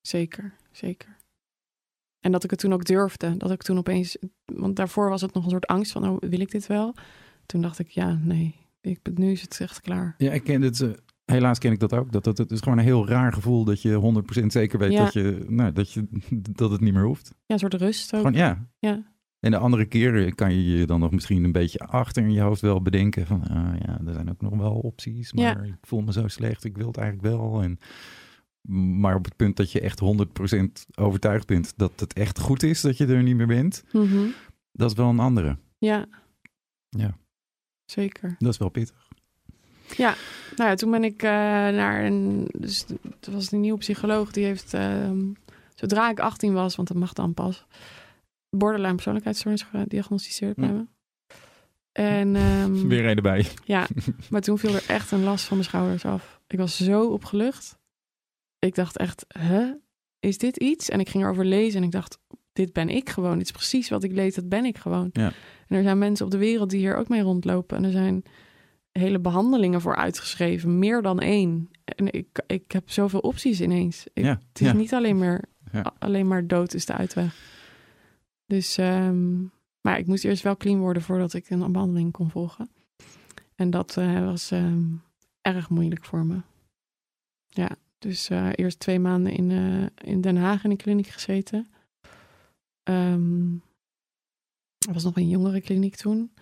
Zeker, zeker. En dat ik het toen ook durfde. Dat ik toen opeens... Want daarvoor was het nog een soort angst van... Oh, wil ik dit wel? Toen dacht ik, ja, nee. Ik, ben- nu is het echt klaar. Ja, ik ken het. eh, helaas ken ik dat ook. Dat, dat, het is gewoon een heel raar gevoel dat je 100% zeker weet Ja. dat, je, nou, dat, je, [LAUGHS] dat het niet meer hoeft. Ja, een soort rust ook. Gewoon ja. Ja. En de andere keren kan je je dan nog misschien een beetje achter in je hoofd wel bedenken van, ah ja, er zijn ook nog wel opties, Ja. maar ik voel me zo slecht, ik wil het eigenlijk wel. En, maar op het punt dat je echt 100% overtuigd bent dat het echt goed is dat je er niet meer bent, Mhm. dat is wel een andere. Ja. Ja. Zeker. Dat is wel pittig. Nou ja, toen ben ik eh, naar een... Dus er was een nieuwe psycholoog. Die heeft... ehm, zodra ik 18 was, want dat mag dan pas... Borderline persoonlijkheidsstoornis gediagnosticeerd bij Hm. me. En... ehm, Weer een erbij. Ja, maar toen viel er echt een last van mijn schouders af. Ik was zo opgelucht. Ik dacht echt, hè? Is dit iets? En ik ging erover lezen en ik dacht, dit ben ik gewoon. Dit is precies wat ik lees, dat ben ik gewoon. Ja. En er zijn mensen op de wereld die hier ook mee rondlopen. En er zijn hele behandelingen voor uitgeschreven. Meer dan één. En ik, ik heb zoveel opties ineens. Ik, Ja, Het is ja. niet alleen maar, Ja. alleen maar dood is de uitweg. Dus, ehm, maar ik moest eerst wel clean worden voordat ik een behandeling kon volgen. En dat eh, was ehm, erg moeilijk voor me. Ja, dus eh, eerst twee maanden in, eh, in Den Haag in een kliniek gezeten. Ehm er was nog een jongere kliniek toen.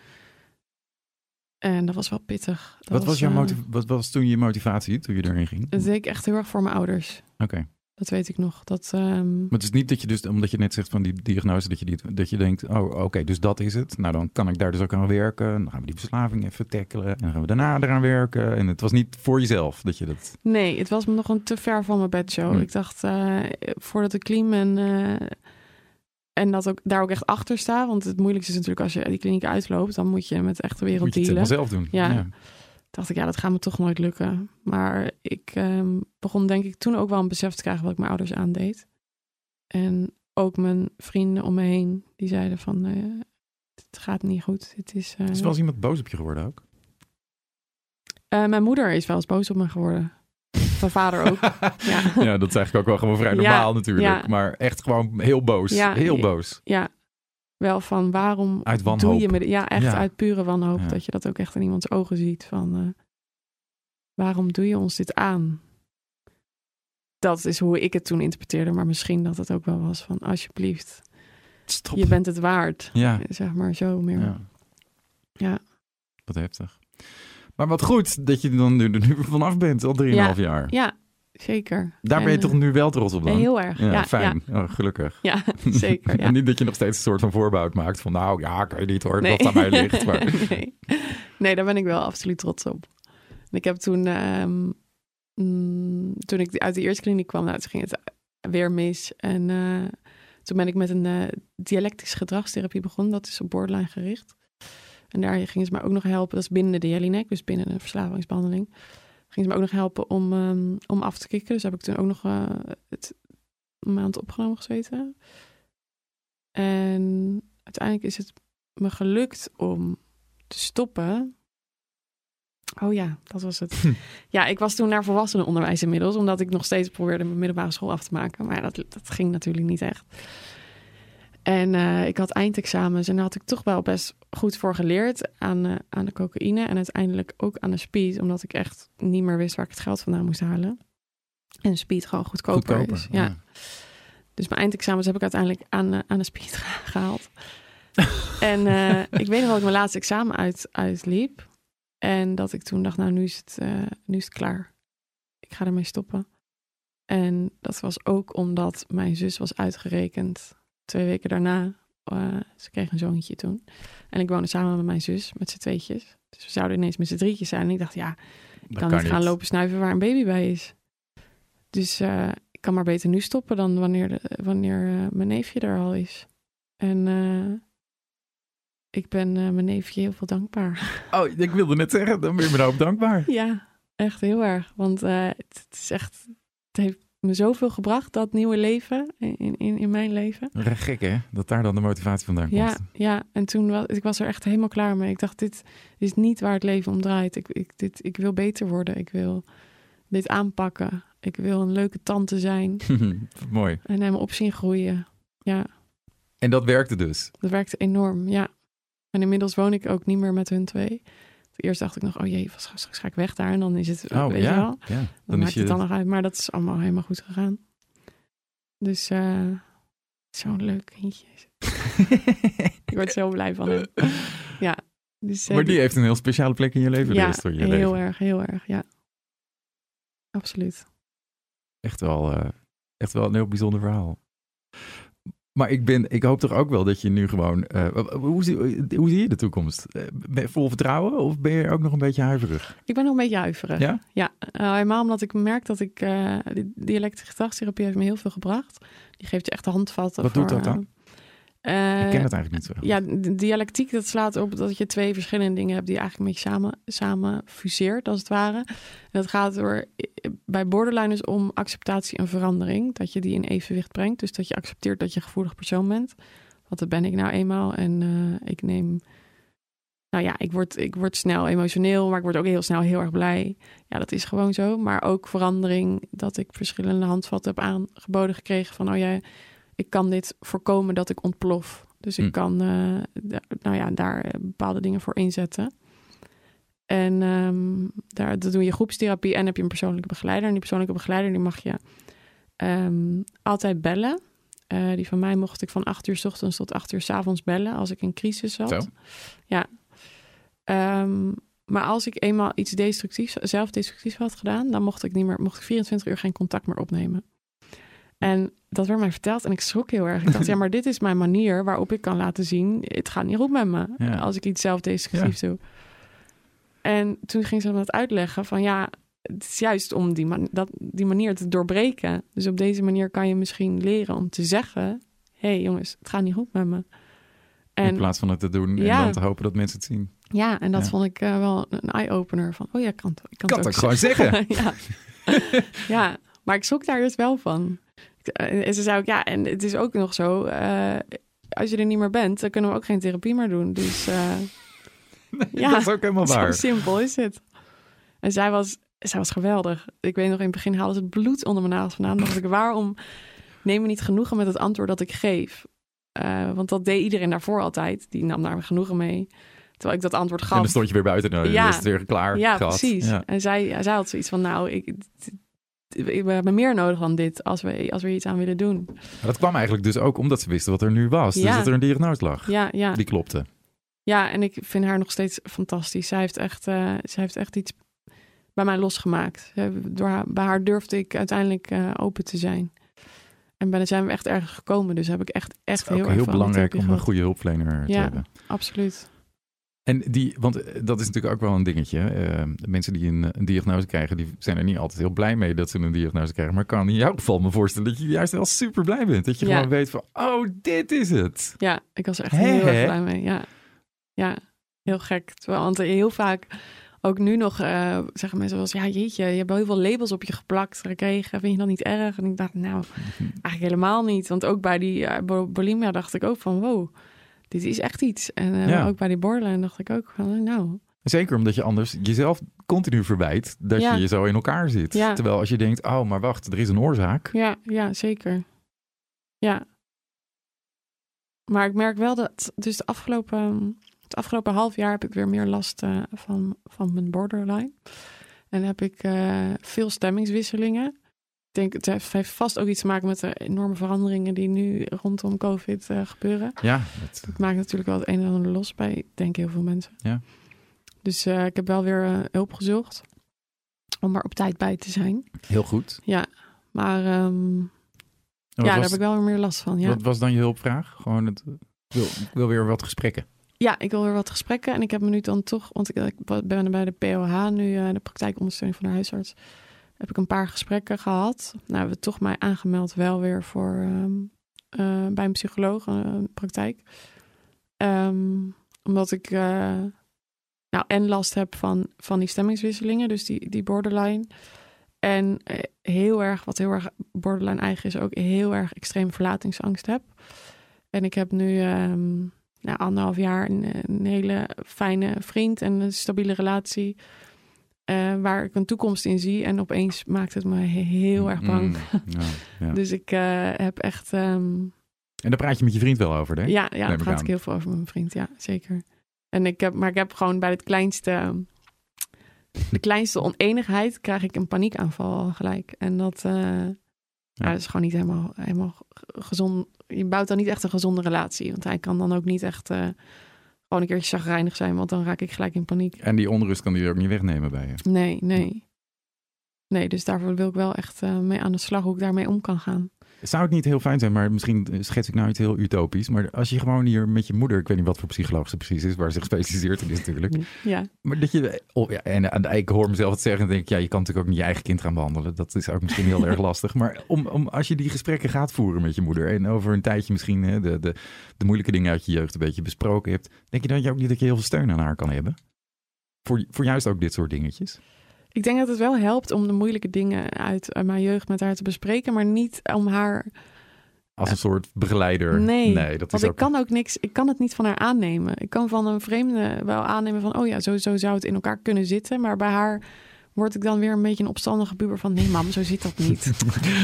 En dat was wel pittig. Dat Wat was, jouw eh, motiv- wat was toen je motivatie toen je erin ging? Dat deed ik echt heel erg voor mijn ouders. Oké. Dat weet ik nog. Dat, ehm, Maar het is niet dat je dus, omdat je net zegt van die diagnose, dat je, die, dat je denkt, oh oké, dus dat is het. Nou dan kan ik daar dus ook aan werken. Dan gaan we die verslaving even tackelen. En dan gaan we daarna eraan werken. En het was niet voor jezelf dat je dat... Nee, het was me nog een te ver van mijn bedshow. Hm. Ik dacht, eh, voordat ik clean ben eh, en dat ook, daar ook echt achter sta. Want het moeilijkste is natuurlijk als je die kliniek uitloopt, dan moet je met de echte wereld Moet je het dealen. zelf doen. Ja. Dacht ik, ja, dat gaat me toch nooit lukken. Maar ik ehm, begon denk ik toen ook wel een besef te krijgen wat ik mijn ouders aandeed. En ook mijn vrienden om me heen, die zeiden van, eh, het gaat niet goed. Het is, eh, Is wel eens iemand boos op je geworden ook? eh, mijn moeder is wel eens boos op me geworden. Mijn vader ook. [LAUGHS] Ja. ja, dat is eigenlijk ook wel gewoon vrij Ja, normaal natuurlijk. ja. Maar echt gewoon heel boos. Ja, heel boos. ja, wel van waarom Uit doe wanhoop. je me... Ja, echt Ja. uit pure wanhoop. Ja. Dat je dat ook echt in iemands ogen ziet. Van eh, waarom doe je ons dit aan? Dat is hoe ik het toen interpreteerde. Maar misschien dat het ook wel was van alsjeblieft, Stop. je bent het waard. Ja. Zeg maar zo meer. ja. Ja. Wat heftig. Maar wat goed dat je er dan nu, er nu vanaf bent, al 3,5 Ja. jaar. Ja, zeker. Daar ben je toch nu wel trots op dan? Heel erg. Ja, Ja, fijn. Oh, gelukkig. Ja, ja [LAUGHS] zeker. Ja. en niet dat je nog steeds een soort van voorbouw maakt van nou ja, kan je niet hoor, Nee. dat aan mij ligt. Maar... [LAUGHS] [LAUGHS] nee. nee, daar ben ik wel absoluut trots op. En ik heb toen, ehm, mm, toen ik uit de eerste kliniek kwam, nou, toen ging het weer mis. En eh, toen ben ik met een eh dialectische gedragstherapie begonnen. Dat is op borderline gericht. En daar gingen ze mij ook nog helpen. Dat is binnen de Jellinek, dus binnen een verslavingsbehandeling. Gingen ze me ook nog helpen om, ehm, om af te kicken. Dus heb ik toen ook nog eh, het, een maand opgenomen gezeten. En uiteindelijk is het me gelukt om te stoppen. Oh ja, dat was het. ja, ik was toen naar volwassenenonderwijs inmiddels, omdat ik nog steeds probeerde mijn middelbare school af te maken. Maar dat, dat ging natuurlijk niet echt. En eh, ik had eindexamens en daar had ik toch wel best goed voor geleerd aan, eh, aan de cocaïne en uiteindelijk ook aan de speed, omdat ik echt niet meer wist waar ik het geld vandaan moest halen. En speed gewoon goedkoper, Goedkoper. is. Ja. Dus mijn eindexamens heb ik uiteindelijk aan, eh, aan de speed ge- [LAUGHS] gehaald. en ik weet nog dat ik mijn laatste examen uit, uitliep. En dat ik toen dacht, nou nu is, het, nu is het klaar. Ik ga ermee stoppen. En dat was ook omdat mijn zus was uitgerekend twee weken daarna. eh, ze kreeg een zoontje toen. En ik woonde samen met mijn zus, met z'n tweetjes. Dus we zouden ineens met z'n drietjes zijn. En ik dacht, ja, ik kan, niet gaan lopen snuiven waar een baby bij is. Dus eh, ik kan maar beter nu stoppen dan wanneer, de, wanneer eh, mijn neefje er al is. En ik ben mijn neefje heel veel dankbaar. [LAUGHS] Oh, ik wilde net zeggen, dan ben je me daarop dankbaar. ja, echt heel erg. Want het, het is echt, het heeft me zoveel gebracht, dat nieuwe leven in, in, in mijn leven. Gek hè, dat daar dan de motivatie vandaan komt. Ja, ja, en toen was ik was er echt helemaal klaar mee. Ik dacht, dit is niet waar het leven om draait. Ik, ik, dit, ik wil beter worden. Ik wil dit aanpakken. Ik wil een leuke tante zijn [LAUGHS] Mooi. en hem op zien groeien. Ja, En dat werkte dus. dat werkte enorm, ja. En inmiddels woon ik ook niet meer met hun twee. Eerst dacht ik nog, oh jee, straks, ga ik weg daar. En dan is het, Oh weet je ja, wel. ja. Dan, Dan maakt je... het dan nog uit. Maar dat is allemaal helemaal goed gegaan. Dus eh, zo'n leuk kindje. [LAUGHS] ik word zo blij van hem. Ja. Dus, eh, maar die heeft een heel speciale plek in je leven. de ja, rest van je heel leven. erg, heel erg, ja. Absoluut. Echt wel, eh, echt wel een heel bijzonder verhaal. Maar ik, ben, ik hoop toch ook wel dat je nu gewoon... eh, hoe, zie, hoe zie je de toekomst? Eh, ben je vol vertrouwen of ben je ook nog een beetje huiverig? Ik ben nog een beetje huiverig. Ja? Ja, eh, helemaal omdat ik merk dat ik... eh die dialectische gedragstherapie heeft me heel veel gebracht. Die geeft je echt de handvatten Wat voor... doet dat dan? Eh, ik ken het eigenlijk niet zo. Ja, de dialectiek dat slaat op dat je twee verschillende dingen hebt die eigenlijk een beetje samen, samen fuseert, als het ware. En dat gaat door bij borderliners om acceptatie en verandering. Dat je die in evenwicht brengt. Dus dat je accepteert dat je een gevoelig persoon bent. Want dat ben ik nou eenmaal. En eh, ik neem. Nou ja, ik word, ik word snel emotioneel, maar ik word ook heel snel heel erg blij. Ja, dat is gewoon zo. Maar ook verandering, dat ik verschillende handvatten heb aangeboden gekregen van, oh ja, ik kan dit voorkomen dat ik ontplof. Dus ik Hm. kan eh, nou ja, daar eh, bepaalde dingen voor inzetten. En ehm, daar dat doe je groepstherapie en heb je een persoonlijke begeleider. En die persoonlijke begeleider die mag je ehm, altijd bellen. Eh, die van mij mocht ik van 8 uur s ochtends tot 8 uur s avonds bellen als ik in crisis zat. Zo. Ja. Ehm, maar als ik eenmaal iets destructiefs, zelf destructief had gedaan, dan mocht ik niet meer, mocht ik 24 uur geen contact meer opnemen. En dat werd mij verteld en ik schrok heel erg. Ik dacht, [LAUGHS] ja, maar dit is mijn manier waarop ik kan laten zien, het gaat niet goed met me Ja. als ik iets zelf destructiefs doe. En toen ging ze dat uitleggen van ja, het is juist om die, man, dat, die manier te doorbreken. Dus op deze manier kan je misschien leren om te zeggen, hé hey jongens, het gaat niet goed met me. In En plaats van het te doen en Ja. dan te hopen dat mensen het zien. Ja, en dat Ja. vond ik eh, wel een eye-opener van, oh ja, ik kan, het- ik kan, Kan het ook ook gewoon zeggen. [LAUGHS] ja. ja, maar ik schrok daar dus wel van. Ik- En ze zei ook, ja, en het is ook nog zo, eh, als je er niet meer bent, dan kunnen we ook geen therapie meer doen. Dus eh, [LAUGHS] Ja, dat is ook helemaal [LAUGHS] zo waar. simpel is het. En zij was, zij was geweldig. Ik weet nog, in het begin haalde ze het bloed onder mijn nagels vandaan. dacht ik, waarom neem je niet genoegen met het antwoord dat ik geef? Eh, want dat deed iedereen daarvoor altijd. Die nam daar genoegen mee. Terwijl ik dat antwoord En gaf. dan stond je weer buiten en Ja. is het weer klaar. Ja, gehad. precies. Ja. En zij, zij had zoiets van, nou, ik, we hebben meer nodig dan dit als we, als we iets aan willen doen. Maar dat kwam eigenlijk dus ook omdat ze wisten wat er nu was. Dus dat er een diagnose lag. Ja, ja. Die klopte. ja, en ik vind haar nog steeds fantastisch. Zij heeft echt, eh, zij heeft echt iets bij mij losgemaakt. Door haar, bij haar durfde ik uiteindelijk eh, open te zijn. En ben, zijn we echt ergens gekomen. Dus heb ik echt, echt heel erg heel belangrijk om een goede hulpverlener te Ja. hebben. Absoluut. En die, want eh, dat is natuurlijk ook wel een dingetje. Eh, de mensen die een, een diagnose krijgen, die zijn er niet altijd heel blij mee dat ze een diagnose krijgen. Maar ik kan in jouw geval me voorstellen dat je juist wel super blij bent. Dat je Ja. gewoon weet van, oh, dit is het. Ja, ik was er echt heel erg blij mee. Ja, ja heel gek. Terwijl, want heel vaak, ook nu nog, eh, zeggen mensen wel eens... Ja, jeetje, je hebt wel heel veel labels op je geplakt gekregen. Vind je dat niet erg? En ik dacht, nou, [LAUGHS] eigenlijk helemaal niet. Want ook bij die eh, bu- bulimia dacht ik ook van... Wow, dit is echt iets. En eh, Ja. ook bij die borderline dacht ik ook van... Nou, Zeker omdat je anders jezelf continu verwijt dat Ja. je je zo in elkaar zit. Ja. Terwijl als je denkt, oh, maar wacht, er is een oorzaak. ja, ja, zeker. Ja. Maar ik merk wel dat... Dus de afgelopen, het afgelopen half jaar heb ik weer meer last eh, van, van mijn borderline. En heb ik eh, veel stemmingswisselingen. Ik denk, het heeft, vast ook iets te maken met de enorme veranderingen die nu rondom COVID eh, gebeuren. Ja, het, Het maakt natuurlijk wel het een en ander los bij, denk heel veel mensen. Ja. Dus eh, ik heb wel weer eh, hulp gezocht om er op tijd bij te zijn. heel goed. Maar ehm, ja, daar heb ik wel weer meer last van. Ja. wat was dan je hulpvraag? Gewoon het, ik wil, ik wil weer wat gesprekken. ja, ik wil weer wat gesprekken. En ik heb me nu dan toch, want ik, ik ben bij de POH nu, de praktijkondersteuning van de huisarts. Heb ik een paar gesprekken gehad. Nou, hebben we toch mij aangemeld wel weer voor ehm, eh, bij een psycholoog, een praktijk. Ehm, omdat ik eh, nou en last heb van, van die stemmingswisselingen, dus die, die borderline. En eh, heel erg, wat heel erg borderline eigen is, ook heel erg extreem verlatingsangst heb. En ik heb nu ehm nou, anderhalf jaar een hele fijne vriend en een stabiele relatie. Eh, waar ik een toekomst in zie. En opeens maakt het me he- heel erg bang. Mm, ja, [LAUGHS] ja. Dus ik eh, heb echt. ehm, En daar praat je met je vriend wel over, hè? ja, ja daar praat ik heel veel over met mijn vriend. Ja, zeker. En ik heb, maar ik heb gewoon bij het kleinste. De kleinste oneenigheid krijg ik een paniekaanval gelijk. En dat, eh, ja. dat is gewoon niet helemaal, helemaal gezond. Je bouwt dan niet echt een gezonde relatie. Want hij kan dan ook niet echt gewoon een keertje zagrijnig zijn. Want dan raak ik gelijk in paniek. En die onrust kan die ook niet wegnemen bij je. Nee, nee. Nee, dus daarvoor wil ik wel echt eh, mee aan de slag hoe ik daarmee om kan gaan. Zou het niet heel fijn zijn, maar misschien schets ik nou iets heel utopisch. Maar als je gewoon hier met je moeder, ik weet niet wat voor psycholoog ze precies is, waar ze gespecialiseerd in is natuurlijk. Ja, Maar dat je, oh ja, en, en ik hoor mezelf het zeggen en denk ik, ja, je kan natuurlijk ook niet je eigen kind gaan behandelen. Dat is ook misschien heel erg [LAUGHS] lastig. Maar om, om, als je die gesprekken gaat voeren met je moeder en over een tijdje misschien hè, de, de, de moeilijke dingen uit je jeugd een beetje besproken hebt, denk je dan ook niet dat je heel veel steun aan haar kan hebben? Voor, voor juist ook dit soort dingetjes. Ik denk dat het wel helpt om de moeilijke dingen uit, uit mijn jeugd met haar te bespreken. Maar niet om haar Als een soort begeleider. Nee, dat Want is ik ook... kan ook niks, ik kan het niet van haar aannemen. Ik kan van een vreemde wel aannemen van, oh ja, zo, zo zou het in elkaar kunnen zitten. Maar bij haar word ik dan weer een beetje een opstandige puber van, nee mam, zo zit dat niet. [LAUGHS]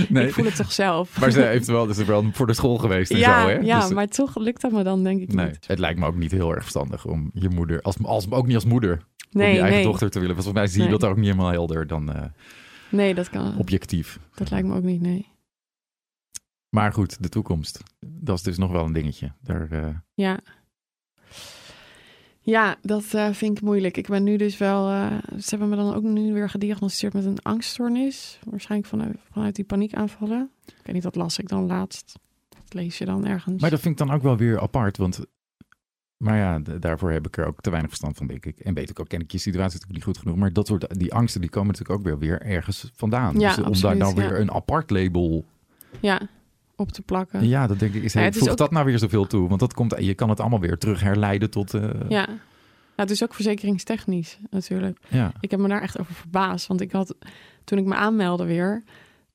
Nee, Ik voel het toch zelf. Maar ze heeft wel, dus wel voor de school geweest en ja, zo, hè? ja Dus, maar toch lukt dat me dan denk ik nee, niet. het lijkt me ook niet heel erg verstandig om je moeder, als, als, ook niet als moeder, om Nee, je eigen nee, dochter te willen. Volgens mij zie je Nee. dat ook niet helemaal helder dan eh, nee, dat kan. objectief. Dat lijkt me ook niet, nee. Maar goed, de toekomst. Dat is dus nog wel een dingetje. Daar, eh, Ja. Ja, dat eh, vind ik moeilijk. Ik ben nu dus wel. ze hebben me dan ook nu weer gediagnosticeerd met een angststoornis. Waarschijnlijk vanuit, vanuit die paniekaanvallen. Ik weet niet, dat las ik dan laatst. Dat lees je dan ergens. Maar dat vind ik dan ook wel weer apart, want... Maar ja, daarvoor heb ik er ook te weinig verstand van, denk ik. En weet ik ook, ken ik je situatie natuurlijk niet goed genoeg. Maar dat soort, die angsten, die komen natuurlijk ook wel weer ergens vandaan. Ja, dus om daar absoluut, nou ja. weer een apart label... Ja, op te plakken. Ja, dat denk ik, is, Ja, voegt ook- dat nou weer zoveel toe? Want dat komt, je kan het allemaal weer terug herleiden tot... eh, Ja. het is ook verzekeringstechnisch natuurlijk. Ja. Ik heb me daar echt over verbaasd. Want ik had, toen ik me aanmeldde weer...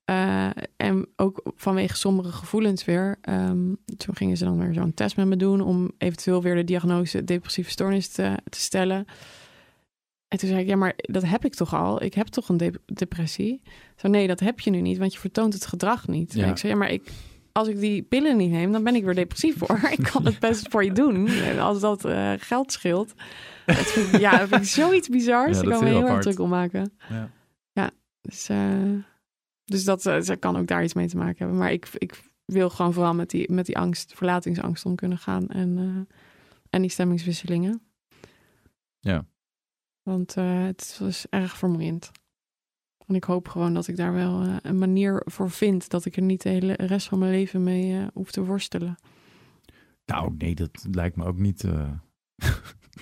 eh, en ook vanwege sombere gevoelens weer... ehm, toen gingen ze dan weer zo'n test met me doen... om eventueel weer de diagnose depressieve stoornis te, te stellen. En toen zei ik, ja, maar dat heb ik toch al? Ik heb toch een de- depressie? Zo, nee, dat heb je nu niet, want je vertoont het gedrag niet. Ja. En ik zei, ja, maar ik, als ik die pillen niet neem... dan ben ik weer depressief hoor. [LAUGHS] ik kan het best voor je doen. En als dat eh, geld scheelt... Dat vind ik, ja, dat vind ik zoiets bizars. Ja, ik kan me heel heel erg druk om maken. Ja. Dus, eh, dus dat eh, ze kan ook daar iets mee te maken hebben. Maar ik, ik wil gewoon vooral met die, met die angst, verlatingsangst om kunnen gaan. En, eh, en die stemmingswisselingen. Ja. Want eh, het was erg vermoeiend. En ik hoop gewoon dat ik daar wel eh, een manier voor vind. Dat ik er niet de hele rest van mijn leven mee eh, hoef te worstelen. Nou, nee, dat lijkt me ook niet. eh, [LAUGHS]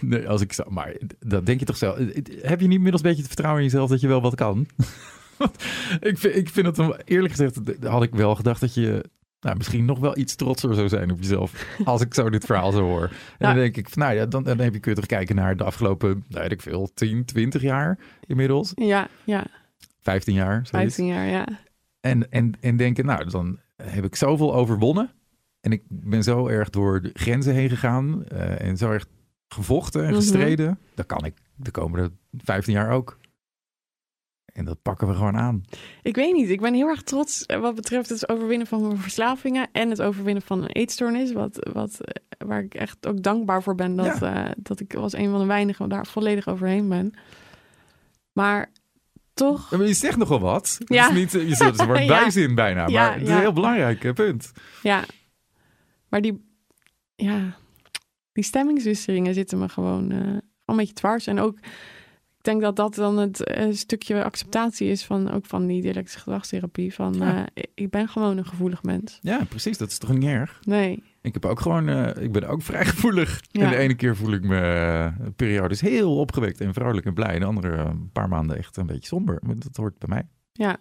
nee, als ik zou. Maar dat denk je toch zelf. Heb je niet inmiddels een beetje het vertrouwen in jezelf dat je wel wat kan? [LAUGHS] [LAUGHS] Ik, vind, ik vind het eerlijk gezegd, had ik wel gedacht dat je. Nou, misschien nog wel iets trotser zou zijn op jezelf. [LAUGHS] Als ik zo dit verhaal zo hoor. En Ja. dan denk ik, van, nou ja, dan, dan heb je kun je toch kijken naar de afgelopen, nou, weet ik veel, 10, 20 jaar inmiddels. Ja, ja, 15 jaar. zoiets. 15 jaar, ja. En, en, en denken, nou, dan heb ik zoveel overwonnen. En ik ben zo erg door de grenzen heen gegaan. eh, en zo erg gevochten en Mhm. gestreden. Dan kan ik de komende 15 jaar ook. En dat pakken we gewoon aan. Ik weet niet. Ik ben heel erg trots eh, wat betreft het overwinnen van mijn verslavingen en het overwinnen van een eetstoornis. Wat, wat, eh, waar ik echt ook dankbaar voor ben dat, eh, dat ik als een van de weinigen daar volledig overheen ben. Maar toch, Maar je zegt nogal wat. Ja. is niet, je zult [LAUGHS] Ja. bijzin bijna. Maar Ja, het is een heel belangrijk punt. ja. Maar die, ja, die stemmingswisselingen zitten me gewoon eh, een beetje dwars. En ook, denk dat dat dan het eh, stukje acceptatie is van ook van die dialectische gedragstherapie. Van, Ja. eh, ik ben gewoon een gevoelig mens. Ja, precies. Dat is toch niet erg? Nee. Ik heb ook gewoon, eh, ik ben ook vrij [LAUGHS] gevoelig. Ja. En de ene keer voel ik me periodes heel opgewekt en vrolijk en blij. De andere een paar maanden echt een beetje somber. Dat hoort bij mij. Ja.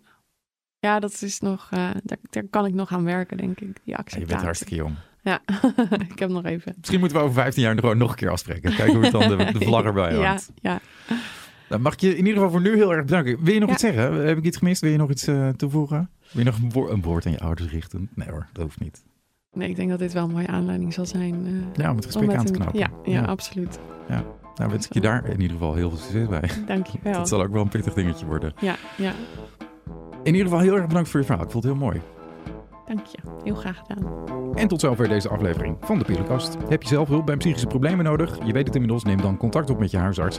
Ja, dat is nog, daar, daar kan ik nog aan werken, denk ik. Die Ja, acceptatie. je bent hartstikke jong. Ja, [LAUGHS] ik heb nog even. Misschien moeten we over 15 jaar gewoon nog een keer afspreken. Kijken hoe het dan de, de vlag erbij Ja, ja. Dan mag ik je in ieder geval voor nu heel erg bedanken. Wil je nog Ja. iets zeggen? Heb ik iets gemist? Wil je nog iets eh, toevoegen? Wil je nog een, woor- een woord aan je ouders richten? Nee hoor, dat hoeft niet. Nee, ik denk dat dit wel een mooie aanleiding zal zijn. eh, Ja, om het gesprek om aan te een- knopen. Ja, ja, Ja. absoluut. Nou wens ik je daar in ieder geval heel veel succes bij. Dank je wel. [LAUGHS] Dat zal ook wel een pittig dingetje worden. Ja, ja, In ieder geval heel erg bedankt voor je verhaal. Ik vond het heel mooi. Dank je. Heel graag gedaan. En tot zover deze aflevering van de Pillenkast. Heb je zelf hulp bij psychische problemen nodig? Je weet het inmiddels, neem dan contact op met je huisarts.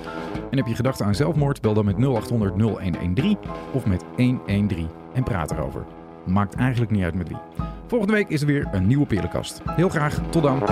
En heb je gedachten aan zelfmoord? Bel dan met 0800 0113 of met 113 en praat erover. Maakt eigenlijk niet uit met wie. Volgende week is er weer een nieuwe Pillenkast. Heel graag, tot dan.